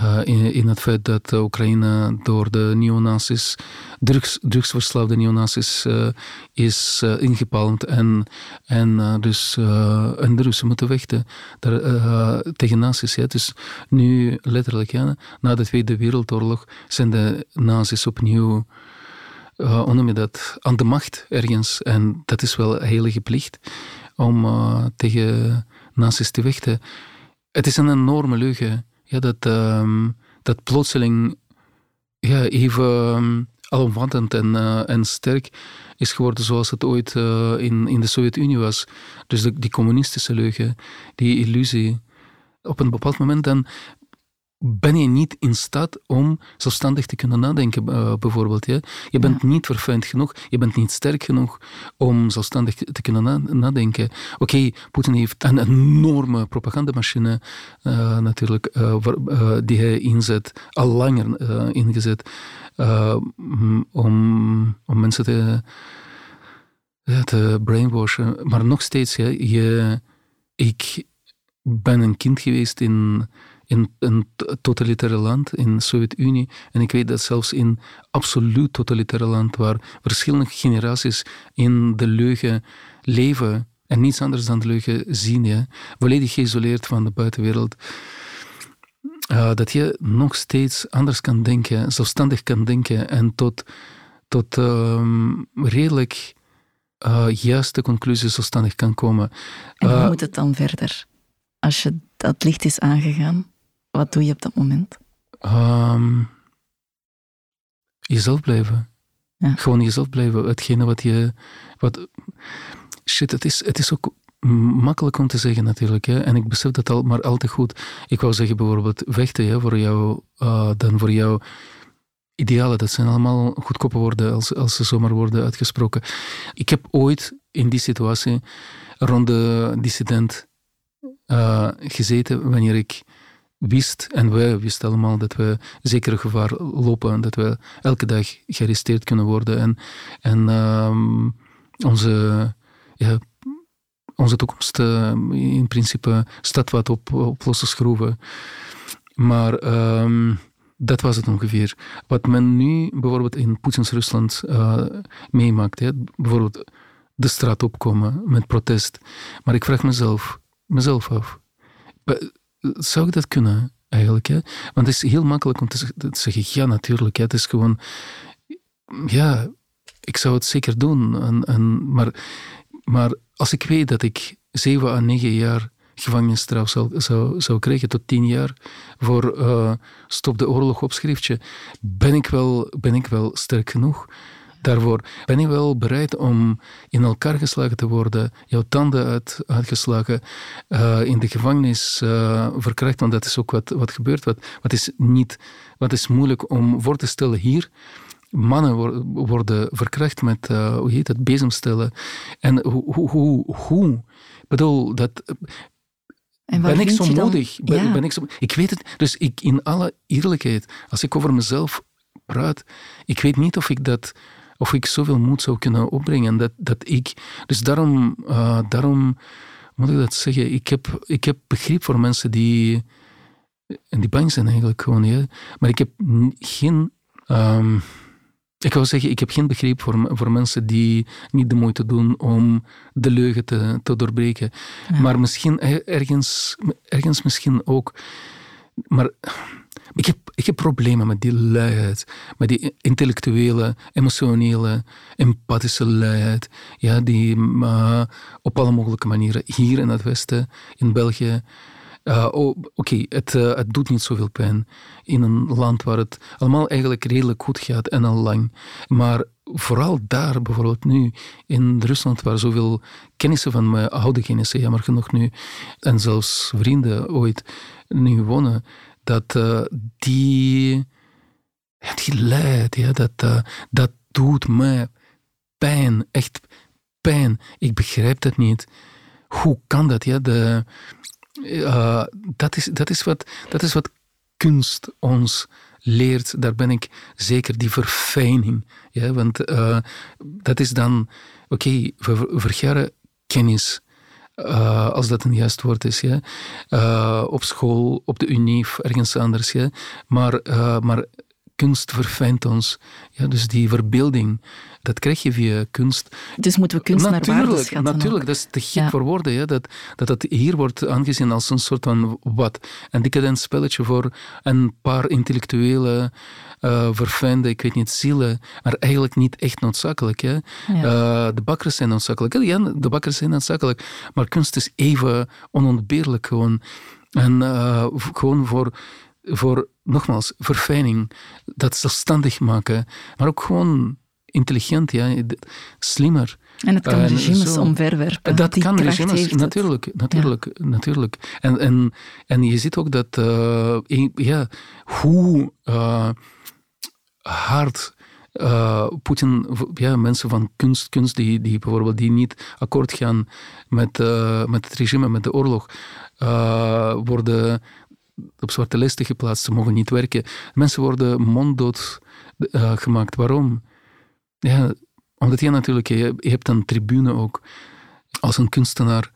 uh, in, in, het feit dat Oekraïne door de neonazis, drugs, drugsverslaafde neonazis, uh, is ingepalmd. En, en, dus, en de Russen moeten vechten daar, tegen nazi's. Ja? Dus nu, letterlijk, ja, na de Tweede Wereldoorlog zijn de nazi's opnieuw. Uh, dat? Aan de macht ergens. En dat is wel een heilige plicht om uh, tegen nazi's te vechten. Het is een enorme leugen ja, dat, um, dat plotseling ja, even um, alomvattend en, uh, en sterk is geworden zoals het ooit uh, in, in de Sovjet-Unie was. Dus die communistische leugen, die illusie. Op een bepaald moment dan ben je niet in staat om zelfstandig te kunnen nadenken, uh, bijvoorbeeld. Ja? Je bent ja. niet verfijnd genoeg, je bent niet sterk genoeg om zelfstandig te kunnen na nadenken. Oké, okay, Poetin heeft een enorme propagandamachine uh, natuurlijk, uh, waar, die hij inzet, al langer ingezet, om, om mensen te, te brainwashen. Maar nog steeds, ja, je, ik ben een kind geweest in in een totalitaire land, in de Sovjet-Unie. En ik weet dat zelfs in absoluut totalitaire land, waar verschillende generaties in de leugen leven en niets anders dan de leugen zien, ja, volledig geïsoleerd van de buitenwereld, uh, dat je nog steeds anders kan denken, zelfstandig kan denken en tot, tot um, redelijk uh, juiste conclusies zelfstandig kan komen. En hoe uh, moet het dan verder? Als je dat licht is aangegaan, wat doe je op dat moment? Um, jezelf blijven. Ja. Gewoon jezelf blijven. Hetgene wat je. Wat, shit, het is, het is ook makkelijk om te zeggen natuurlijk. Hè? En ik besef dat al, maar al te goed. Ik wou zeggen bijvoorbeeld vechten hè, voor jou, uh, dan voor jou. Idealen, dat zijn allemaal goedkope woorden als, als ze zomaar worden uitgesproken. Ik heb ooit in die situatie rond de dissident uh, gezeten wanneer ik wist, en wij wisten allemaal, dat we zeker gevaar lopen, dat we elke dag gearresteerd kunnen worden en, en um, onze, ja, onze toekomst uh, in principe staat wat op, op losse schroeven. Maar um, dat was het ongeveer. Wat men nu bijvoorbeeld in Poetins Rusland uh, meemaakt, hè, bijvoorbeeld de straat opkomen met protest. Maar ik vraag mezelf, mezelf af, zou ik dat kunnen eigenlijk? Hè? Want het is heel makkelijk om te zeggen, ja natuurlijk, hè, het is gewoon, ja, ik zou het zeker doen. En, maar, maar als ik weet dat ik zeven à negen jaar gevangenisstraf zou, zou, zou krijgen, tot tien jaar, voor uh, stop de oorlog opschriftje, ben ik wel, ben ik wel sterk genoeg daarvoor. Ben ik wel bereid om in elkaar geslagen te worden, jouw tanden uit, uitgeslagen, uh, in de gevangenis uh, verkracht, want dat is ook wat, wat gebeurt. Wat, wat, is niet, wat is moeilijk om voor te stellen hier mannen worden verkracht met, uh, hoe heet het, bezemstellen. En hoe, hoe, hoe, hoe? Ik bedoel, dat... ben ik zo moedig? Ben, ben, ik, zo, ik weet het. Dus ik, in alle eerlijkheid, als ik over mezelf praat, ik weet niet of ik dat of ik zoveel moed zou kunnen opbrengen. Dat, dat ik, dus daarom, uh, daarom moet ik dat zeggen. Ik heb, ik heb begrip voor mensen die, en die bang zijn eigenlijk gewoon. Ja. Maar ik heb geen. Um, ik wil zeggen, ik heb geen begrip voor, voor mensen die niet de moeite doen om de leugen te, te doorbreken. Maar misschien ergens, ergens misschien ook. Maar ik heb, ik heb problemen met die luiheid, met die intellectuele, emotionele, empathische luiheid, ja, die uh, op alle mogelijke manieren hier in het Westen, in België, uh, oh, Oké, het, uh, het doet niet zoveel pijn in een land waar het allemaal eigenlijk redelijk goed gaat en al lang. Maar vooral daar, bijvoorbeeld nu, in Rusland, waar zoveel kennissen van mij, oude kennissen, jammer genoeg nu, en zelfs vrienden ooit nu wonen, dat uh, die, die leidt, ja, dat, uh, dat doet mij pijn, echt pijn. Ik begrijp dat niet. Hoe kan dat? Ja? De, uh, dat, is, dat, is wat, dat is wat kunst ons leert. Daar ben ik zeker, die verfijning. Ja? Want dat is dan, oké, okay, we vergaren kennis uh, als dat een juist woord is. Ja. Uh, op school, op de UNIF, ergens anders. Ja. Maar, uh, maar kunst verfijnt ons. Ja, dus die verbeelding, dat krijg je via kunst. Dus moeten we kunst natuurlijk, naar waarde schatten? Natuurlijk, dat is te gek voor woorden. Ja, dat, dat dat hier wordt aangezien als een soort van wat. Een decadent spelletje voor een paar intellectuele, uh, verfijnde, ik weet niet, zielen, maar eigenlijk niet echt noodzakelijk. Hè. Uh, de bakkers zijn noodzakelijk. Ja, de bakkers zijn noodzakelijk. Maar kunst is even onontbeerlijk gewoon. En uh, gewoon voor voor, nogmaals, verfijning, dat zelfstandig maken, maar ook gewoon intelligent, ja, slimmer. En het kan uh, regimes zo. omverwerpen. Dat kan regimes, natuurlijk, natuurlijk, natuurlijk. En, en, en je ziet ook dat, uh, ja, hoe uh, hard uh, Poetin, ja, mensen van kunst, kunst die, die bijvoorbeeld die niet akkoord gaan met, uh, met het regime, met de oorlog, uh, worden op zwarte lijsten geplaatst. Ze mogen niet werken. Mensen worden monddood gemaakt. Waarom? Ja, omdat je natuurlijk, je, je hebt een tribune ook. Als een kunstenaar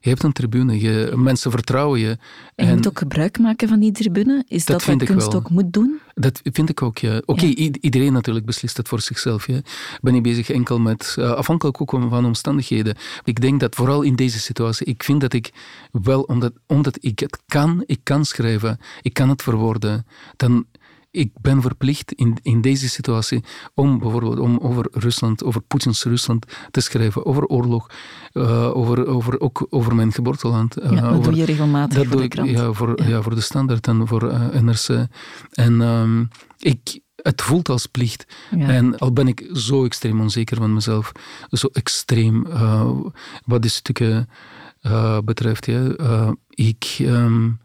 je hebt een tribune, je, mensen vertrouwen je. En je moet ook gebruik maken van die tribune? Is dat, dat wat kunst ook moet doen? Dat vind ik ook, ja. Oké, iedereen natuurlijk beslist het voor zichzelf. Ja. Ben ik bezig enkel met, uh, afhankelijk ook van omstandigheden. Ik denk dat vooral in deze situatie, ik vind dat ik wel, omdat, omdat ik het kan, ik kan schrijven, ik kan het verwoorden, dan ik ben verplicht in, in deze situatie om bijvoorbeeld om over Rusland, over Poetins Rusland te schrijven, over oorlog, uh, over, over, ook over mijn geboorteland. Uh, ja, dat over, doe je regelmatig dat voor de krant. ja, voor, ja. voor de Standaard en voor uh, eh, NRC. En um, ik, het voelt als plicht. Ja. En al ben ik zo extreem onzeker van mezelf, zo extreem wat die stukken betreft. Ja, ik, um,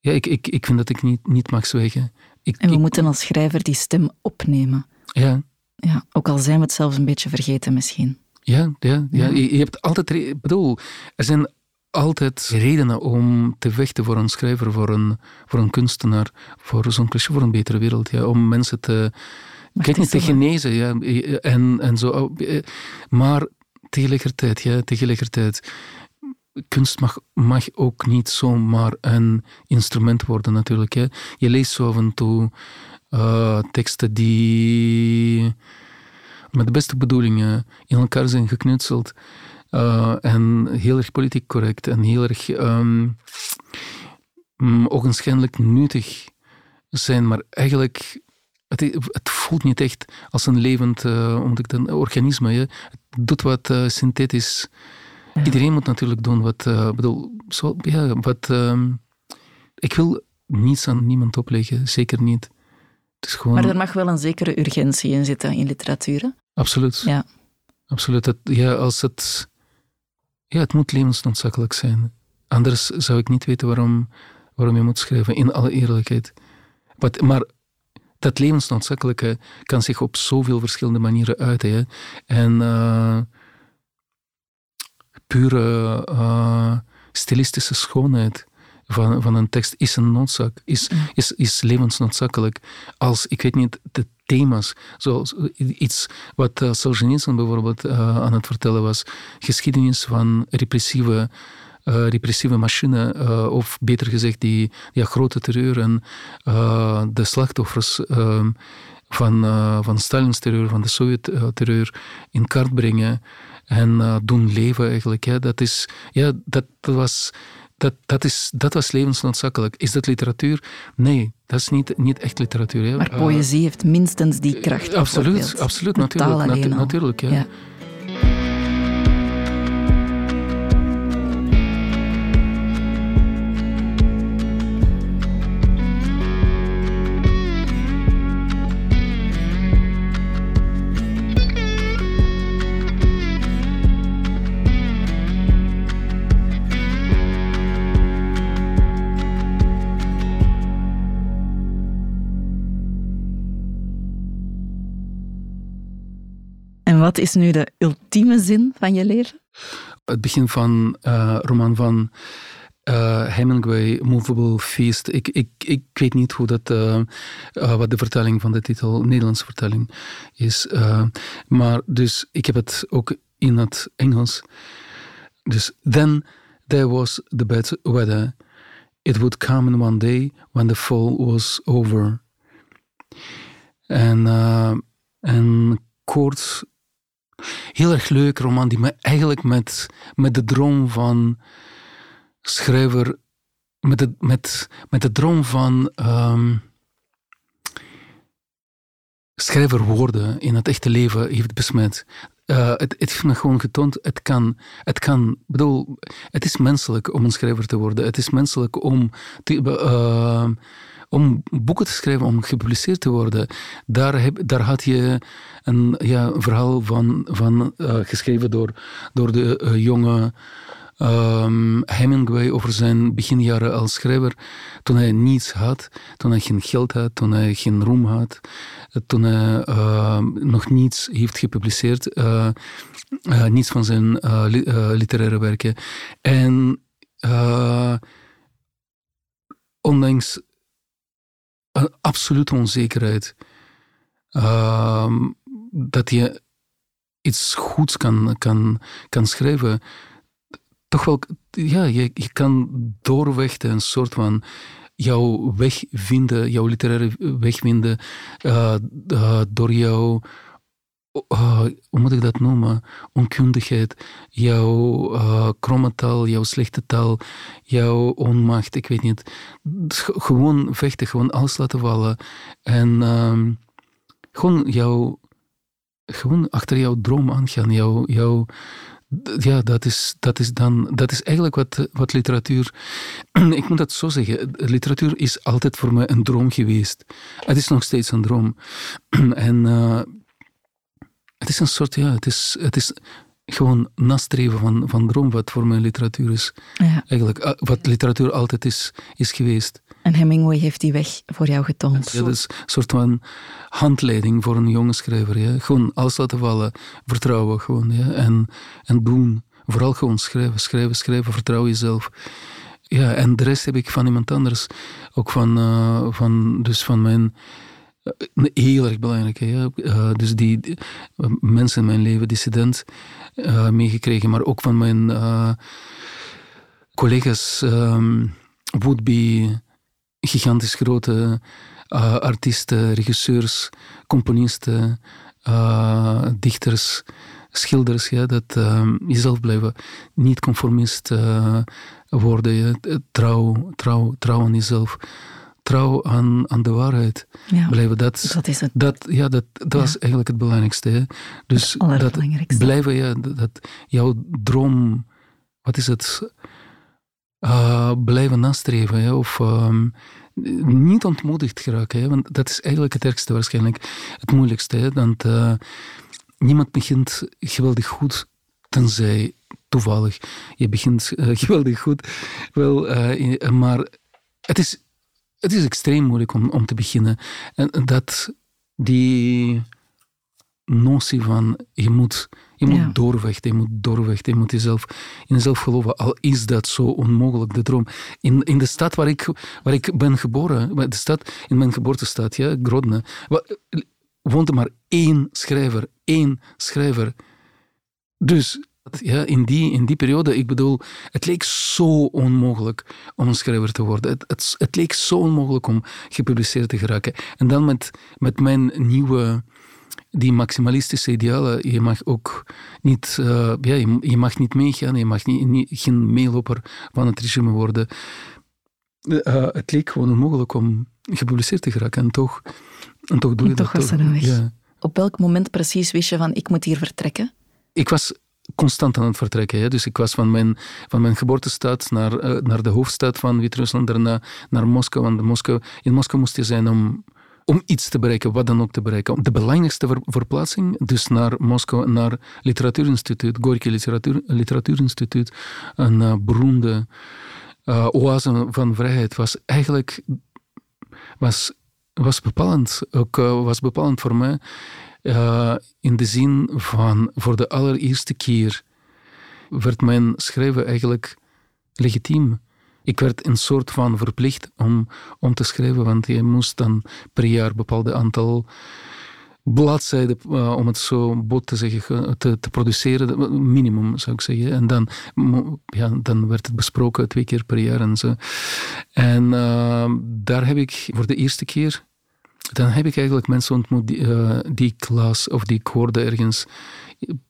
ja, ik, ik, ik vind dat ik niet, niet mag zwijgen. Ik, en we moeten als schrijver die stem opnemen. Ja. ja. Ook al zijn we het zelfs een beetje vergeten misschien. Ja, ja, ja. Je, je, hebt altijd... Ik bedoel, er zijn altijd redenen om te vechten voor een schrijver, voor een, voor een kunstenaar, voor zo'n cliché, voor een betere wereld. Ja, om mensen te... Kijk niet, te genezen. Ja, en, en zo. Oh, eh, maar tegelijkertijd, ja, tegelijkertijd kunst mag, mag ook niet zomaar een instrument worden natuurlijk. Hè. Je leest zo af en toe uh, teksten die met de beste bedoelingen in elkaar zijn geknutseld. Uh, en heel erg politiek correct en heel erg um, ogenschijnlijk nuttig zijn, maar eigenlijk het, het, voelt niet echt als een levend uh, ik dan, organisme. Het doet wat synthetisch. Iedereen moet natuurlijk doen wat. Uh, bedoel, zo, ja, wat uh, ik wil niets aan niemand opleggen, zeker niet. Het is gewoon... Maar er mag wel een zekere urgentie in zitten in literatuur. Absoluut. Ja. Absoluut. Het, ja, als het, ja, het moet levensnoodzakelijk zijn. Anders zou ik niet weten waarom, waarom je moet schrijven, in alle eerlijkheid. Maar dat levensnoodzakelijke kan zich op zoveel verschillende manieren uiten. Hè. En uh, pure uh, stilistische schoonheid van, van een tekst is een noodzaak, is, mm. is, is levensnoodzakelijk. Als, ik weet niet, de thema's, zoals iets wat uh, Solzhenitsyn bijvoorbeeld aan het vertellen was, geschiedenis van repressieve uh, repressieve machine, uh, of beter gezegd die, die grote terreur en uh, de slachtoffers van, van Stalins terreur, van de Sovjet-terreur in kaart brengen en doen leven eigenlijk. Ja, dat, is, ja, dat, dat was... Dat, dat, is, dat was levensnoodzakelijk. Is dat literatuur? Nee, dat is niet, niet echt literatuur. Ja. Maar poëzie heeft minstens die kracht. absoluut, absoluut natuurlijk. Natu natuurlijk ja. ja. Is nu de ultieme zin van je leven? Het begin van uh, roman van uh, Hemingway, Movable Feast. Ik, ik, ik weet niet hoe dat, uh, wat de vertaling van de titel, Nederlandse vertaling, is. maar dus ik heb het ook in het Engels. Dus then there was the bad weather. It would come in one day when the fall was over. En, en kort heel erg leuk roman die me eigenlijk met, met de droom van schrijver, met de, met, met de droom van um, schrijver worden in het echte leven heeft besmet. Uh, het, het, heeft me gewoon getoond, het kan, het kan, bedoel, het is menselijk om een schrijver te worden. Het is menselijk om te, uh, om boeken te schrijven, om gepubliceerd te worden, daar, heb, daar had je een ja, verhaal van, van uh, geschreven door, door de uh, jonge um, Hemingway over zijn beginjaren als schrijver. Toen hij niets had, toen hij geen geld had, toen hij geen roem had, toen hij uh, nog niets heeft gepubliceerd, niets van zijn li literaire werken. En ondanks een absolute onzekerheid. Uh, dat je iets goeds kan, kan, kan schrijven. Toch wel, ja, je, je kan doorweg een soort van jouw weg vinden, jouw literaire weg vinden, uh, uh, door jouw uh, hoe moet ik dat noemen? Onkundigheid, jouw uh, kromme taal, jouw slechte taal, jouw onmacht, ik weet niet. Gewoon vechten, gewoon alles laten vallen. En uh, gewoon, jouw, gewoon achter jouw droom aangaan. Jouw, jouw, ja, dat is, dat is dan, dat is eigenlijk wat, wat literatuur, (clears throat) ik moet dat zo zeggen, literatuur is altijd voor mij een droom geweest. Het is nog steeds een droom. (clears throat) en uh, het is een soort, ja, het is, het is gewoon nastreven van, van droom, wat voor mij literatuur is. Ja. Eigenlijk, ah, wat literatuur altijd is, is geweest. En Hemingway heeft die weg voor jou getoond. Ja, dat is een soort van handleiding voor een jonge schrijver. Ja. Gewoon alles laten vallen, vertrouwen gewoon. Ja. En, en doen. Vooral gewoon schrijven, schrijven, schrijven, vertrouw jezelf. Ja, en de rest heb ik van iemand anders. Ook van, uh, van, dus van mijn eh, heel erg belangrijk. Uh, dus die, uh, mensen in mijn leven, dissident, meegekregen, maar ook van mijn collega's, um, would-be gigantisch grote artiesten, regisseurs, componisten, dichters, schilders, ja, dat jezelf blijven, niet conformist worden, trouw, trouw, trouw aan jezelf trouw aan, aan de waarheid ja, blijven. Dat, dat is het. Dat, ja, dat, dat is eigenlijk het belangrijkste. Hè. Dus het dat blijven, ja, dat, jouw droom, wat is het? Uh, blijven nastreven. Hè, of um, niet ontmoedigd geraken. Hè, want dat is eigenlijk het ergste waarschijnlijk. Het moeilijkste. Hè, want uh, niemand begint geweldig goed, tenzij toevallig. Je begint uh, (laughs) geweldig goed. Wel, maar het is het is extreem moeilijk om, om te beginnen. En dat die notie van je moet, je moet ja. doorvechten, je moet doorvechten, je moet jezelf, in jezelf geloven, al is dat zo onmogelijk, de droom. In, in de stad waar ik, waar ik ben geboren, de stad, in mijn geboortestad, ja, Grodno, woonde maar één schrijver, één schrijver. Dus ja, in, die, in die periode, ik bedoel, het leek zo onmogelijk om een schrijver te worden. Het, het, het leek zo onmogelijk om gepubliceerd te geraken. En dan met, met mijn nieuwe, die maximalistische idealen, je mag ook niet, uh, ja, je, je, mag niet meegaan, je mag niet, niet, geen meeloper van het regime worden. Uh, het leek gewoon onmogelijk om gepubliceerd te geraken. En toch, en toch doe je toch dat. Was toch. Ja. Op welk moment precies wist je van, ik moet hier vertrekken? Ik was constant aan het vertrekken. Hè. Dus ik was van mijn, van mijn geboortestad naar, uh, naar de hoofdstad van Wit-Rusland, daarna naar Moskou. Want Moskou, in Moskou moest je zijn om, om iets te bereiken, wat dan ook te bereiken. De belangrijkste ver, verplaatsing, dus naar Moskou, naar Literatuurinstituut, Gorky Literatuur, Literatuurinstituut, een uh, beroemde uh, oase van vrijheid, was eigenlijk was, was bepalend. Ook was bepalend voor mij. Uh, in de zin van voor de allereerste keer werd mijn schrijven eigenlijk legitiem. Ik werd een soort van verplicht om, om te schrijven, want je moest dan per jaar een bepaald aantal bladzijden, uh, om het zo bot te zeggen, te, te, produceren, minimum zou ik zeggen. En dan, ja, dan werd het besproken twee keer per jaar en zo. En daar heb ik voor de eerste keer dan heb ik eigenlijk mensen ontmoet die, uh, ik las of die ik hoorde ergens,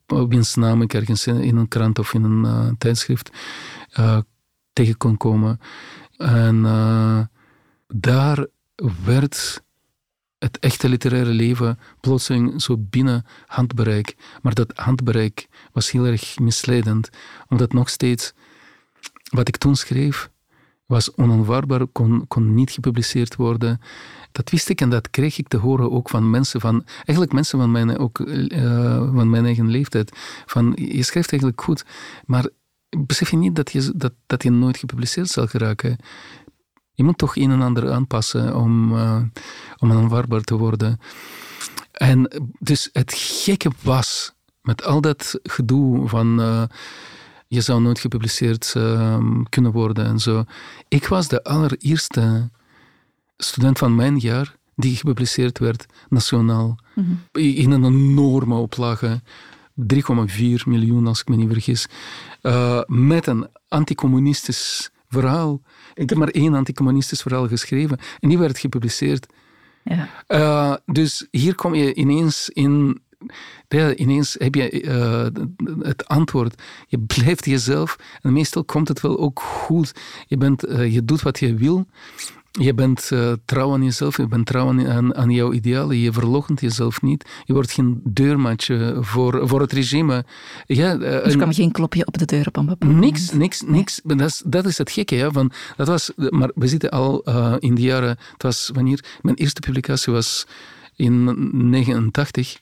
wiens naam ik ergens in, een krant of in een uh, tijdschrift uh, tegen kon komen. En daar werd het echte literaire leven plotseling zo binnen handbereik. Maar dat handbereik was heel erg misleidend, omdat nog steeds wat ik toen schreef was onaanvaardbaar, kon, kon niet gepubliceerd worden. Dat wist ik en dat kreeg ik te horen ook van mensen van, eigenlijk mensen van mijn, ook, uh, van mijn eigen leeftijd. Van, je schrijft eigenlijk goed, maar besef je niet dat je, dat, dat je nooit gepubliceerd zal geraken? Je moet toch een en ander aanpassen om, uh, om aanvaardbaar te worden. En dus het gekke was, met al dat gedoe van... Uh, je zou nooit gepubliceerd uh, kunnen worden en zo. Ik was de allereerste student van mijn jaar die gepubliceerd werd nationaal. Mhm. In een enorme oplage. 3,4 miljoen, als ik me niet vergis. Uh, met een anticommunistisch verhaal. Ik heb maar één anticommunistisch verhaal geschreven. En die werd gepubliceerd. Ja. Uh, dus hier kom je ineens in ja, ineens heb je uh, het antwoord. Je blijft jezelf en meestal komt het wel ook goed. Je, bent, uh, je doet wat je wil. Je bent uh, trouw aan jezelf, je bent trouw aan, aan, jouw idealen, je verloochent jezelf niet. Je wordt geen deurmatje voor, voor het regime. Ja, uh, er kwam geen klopje op de deur op een bepaald Niks, niks, niks. Dat is, dat is het gekke. Ja, van, dat was, maar we zitten al uh, in de jaren... Het was wanneer... Mijn eerste publicatie was in 1989.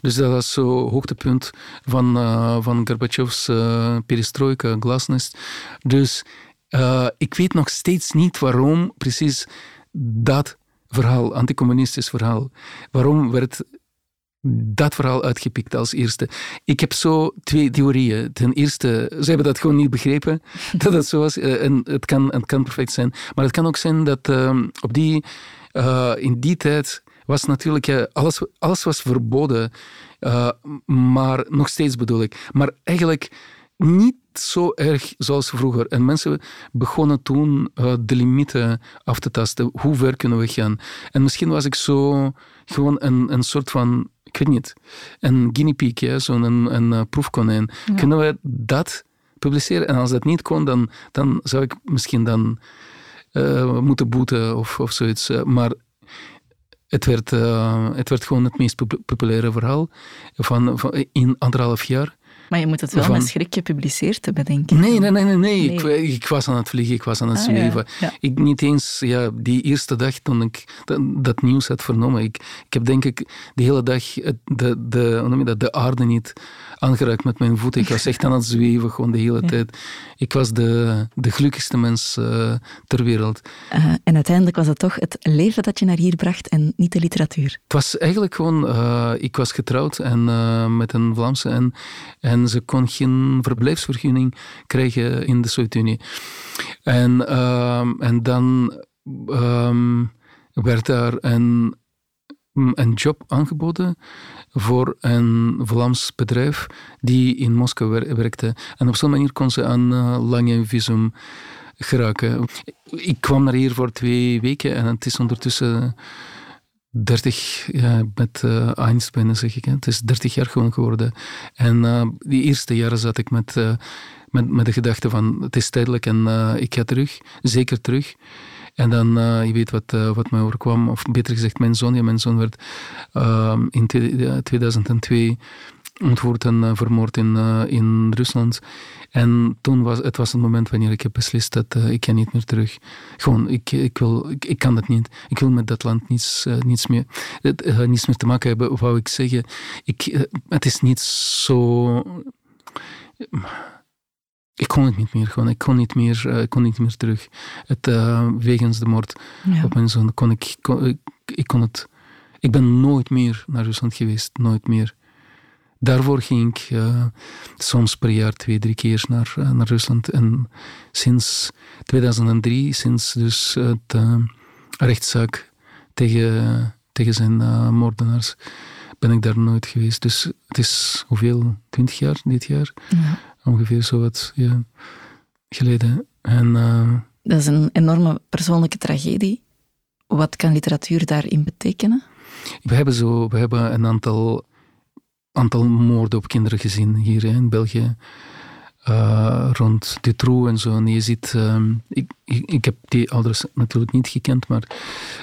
Dus dat was zo hoogtepunt van, uh, van Gorbachev's uh, perestroika, glasnost. Dus uh, ik weet nog steeds niet waarom precies dat verhaal, anticommunistisch verhaal, waarom werd dat verhaal uitgepikt als eerste. Ik heb zo twee theorieën. Ten eerste, ze hebben dat gewoon niet begrepen, (laughs) dat het zo was. En het kan, het kan perfect zijn. Maar het kan ook zijn dat uh, op die, in die tijd was natuurlijk, ja, alles, alles was verboden. Uh, maar nog steeds bedoel ik. Maar eigenlijk niet zo erg zoals vroeger. En mensen begonnen toen uh, de limieten af te tasten. Hoe ver kunnen we gaan? En misschien was ik zo gewoon een, een soort van ik weet niet, een guinea pig, ja, zo'n een, een, proefkonijn. Kunnen we dat publiceren? En als dat niet kon, dan, dan zou ik misschien dan uh, moeten boeten of, of zoiets. Maar het werd, uh, het werd gewoon het meest populaire verhaal van, van, in anderhalf jaar. Maar je moet het wel met schrik gepubliceerd hebben, denk ik. Nee, nee, nee. nee, nee. Ik, ik, was aan het vliegen, ik was aan het ah, zweven. Ik, niet eens ja, die eerste dag toen ik dat, nieuws had vernomen. Ik, ik heb denk ik de hele dag de, de, hoe noem je dat, de aarde niet aangeraakt met mijn voeten. Ik was echt aan het zweven gewoon de hele tijd. Ik was de, de gelukkigste mens uh, ter wereld. Uh, en uiteindelijk was het toch het leven dat je naar hier bracht en niet de literatuur? Het was eigenlijk gewoon, uh, ik was getrouwd en, met een Vlaamse en, en ze kon geen verblijfsvergunning krijgen in de Sovjet-Unie. En, ehm, en dan um, werd daar een een job aangeboden voor een Vlaams bedrijf die in Moskou werkte. En op zo'n manier kon ze aan uh, lange visum geraken. Ik kwam naar hier voor twee weken en het is ondertussen 30, ja, met uh, zeg ik. Het is 30 jaar gewoon geworden. En uh, die eerste jaren zat ik met, met, met de gedachte van het is tijdelijk en ik ga terug, zeker terug. En dan, uh, je weet wat, uh, wat mij overkwam, of beter gezegd mijn zoon. Ja, mijn zoon werd uh, in 2002 ontvoerd en vermoord in, in Rusland. En toen was het was het moment wanneer ik heb beslist dat ik ga niet meer terug. Gewoon, ik, ik, wil, ik, kan dat niet. Ik wil met dat land niets, niets, meer, niets meer te maken hebben. Wou ik zeggen, ik, het is niet zo ik kon het niet meer. Gewoon. Ik, kon niet meer uh, ik kon niet meer terug. Het, uh, wegens de moord op mijn zoon kon ik, kon, ik, kon het. Ik ben nooit meer naar Rusland geweest. Nooit meer. Daarvoor ging ik uh, soms per jaar twee, drie keer naar, naar Rusland. En sinds 2003, sinds dus de rechtszaak tegen, tegen zijn moordenaars, ben ik daar nooit geweest. Dus het is hoeveel? Twintig jaar dit jaar? Ja ongeveer zo wat ja, geleden. En, uh, dat is een enorme persoonlijke tragedie. Wat kan literatuur daarin betekenen? We hebben, zo, we hebben een aantal, aantal moorden op kinderen gezien hier in België. Uh, rond Dutroux en zo. En je ziet, uh, ik, ik, heb die ouders natuurlijk niet gekend, maar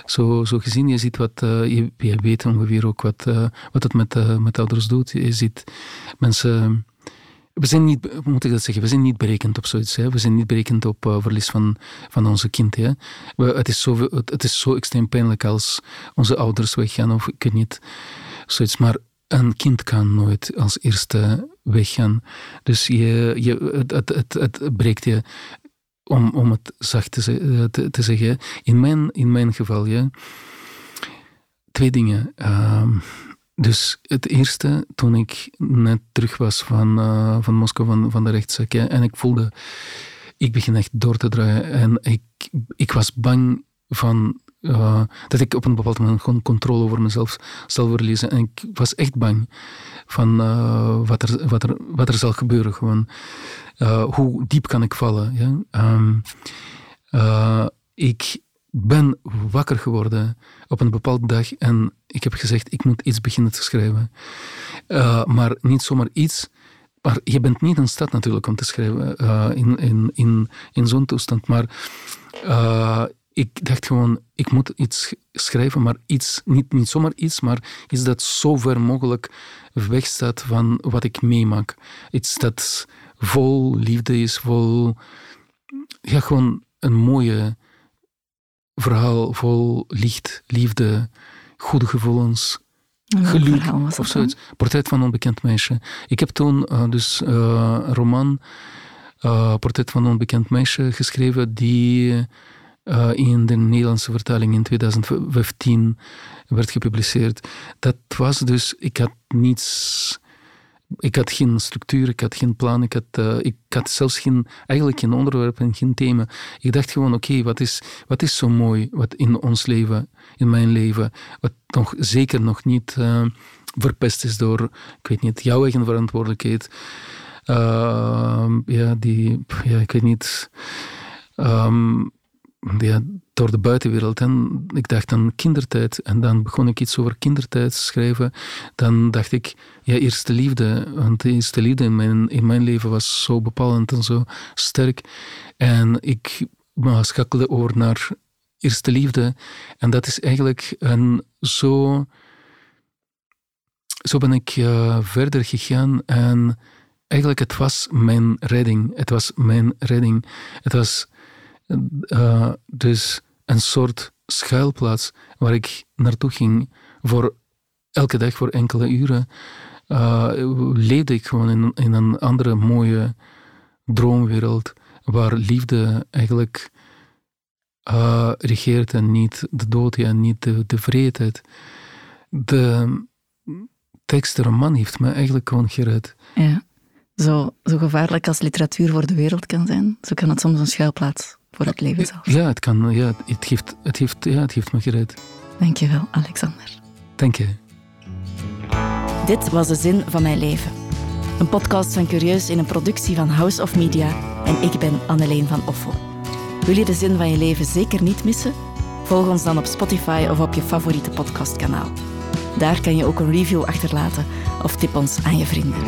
zo, zo gezien, je ziet wat, uh, je, je, weet ongeveer ook wat, wat het met, met ouders doet. Je ziet mensen we zijn niet, moet ik dat zeggen, we zijn niet berekend op zoiets. Hè. We zijn niet berekend op uh, verlies van, van onze kind. Hè. Het, is zo, het, is zo extreem pijnlijk als onze ouders weggaan of ik weet niet, zoiets. Maar een kind kan nooit als eerste weggaan. Dus je, je, het, het, het, breekt je, om, om het zacht te, te, te zeggen. In mijn, in mijn geval, ja, twee dingen. Uh, dus het eerste, toen ik net terug was van, uh, van Moskou, van, van de rechtszaak, en ik voelde, ik begin echt door te draaien. En ik, ik was bang van, uh, dat ik op een bepaald moment gewoon controle over mezelf zal verliezen. En ik was echt bang van uh, wat, er, wat, er, wat er zal gebeuren. Gewoon. hoe diep kan ik vallen? Ja? Um, ik ben wakker geworden op een bepaalde dag en ik heb gezegd, ik moet iets beginnen te schrijven. Uh, maar niet zomaar iets, maar je bent niet in staat natuurlijk om te schrijven uh, in, in, in, in zo'n toestand. Maar uh, ik dacht gewoon, ik moet iets schrijven, maar iets, niet, niet zomaar iets, maar iets dat zo ver mogelijk wegstaat van wat ik meemaak. Iets dat vol liefde is, vol, ja, gewoon een mooie verhaal vol licht, liefde, goede gevoelens, geluk of zoiets. Portret van een onbekend meisje. Ik heb toen uh, dus uh, een roman, uh, Portret van een onbekend meisje, geschreven die in de Nederlandse vertaling in 2015 werd gepubliceerd. Dat was dus, ik had niets ik had geen structuur, ik had geen plan, ik had, uh, ik had zelfs geen, eigenlijk geen onderwerp en geen thema. Ik dacht gewoon, oké, wat, is, wat is zo mooi wat in ons leven, in mijn leven, wat nog, zeker nog niet uh, verpest is door, ik weet niet, jouw eigen verantwoordelijkheid. Uh, ja, die, ja, ik weet niet. Um, door de buitenwereld. En ik dacht aan kindertijd. En dan begon ik iets over kindertijd te schrijven. Dan dacht ik, ja, eerste liefde. Want de eerste liefde in mijn, in mijn leven was zo bepalend en zo sterk. En ik schakelde over naar eerste liefde. En dat is eigenlijk een zo... Zo ben ik uh, verder gegaan en eigenlijk het was mijn redding. Het was mijn redding. Het was uh, dus een soort schuilplaats waar ik naartoe ging voor elke dag voor enkele uren. Uh, leefde ik gewoon in, in, een andere mooie droomwereld waar liefde eigenlijk uh, regeert en niet de dood en niet de. De tekst, de roman, heeft me eigenlijk gewoon gered. Ja, zo, zo gevaarlijk als literatuur voor de wereld kan zijn, zo kan het soms een schuilplaats voor het leven zelf. Ja, het, kan, ja, het, heeft, het, heeft, ja, het heeft me gered. Dankjewel, Alexander. Dank je. Dit was de zin van mijn leven. Een podcast van Curieus in een productie van House of Media en ik ben Anneleen van Offel. Wil je de zin van je leven zeker niet missen? Volg ons dan op Spotify of op je favoriete podcastkanaal. Daar kan je ook een review achterlaten of tip ons aan je vrienden.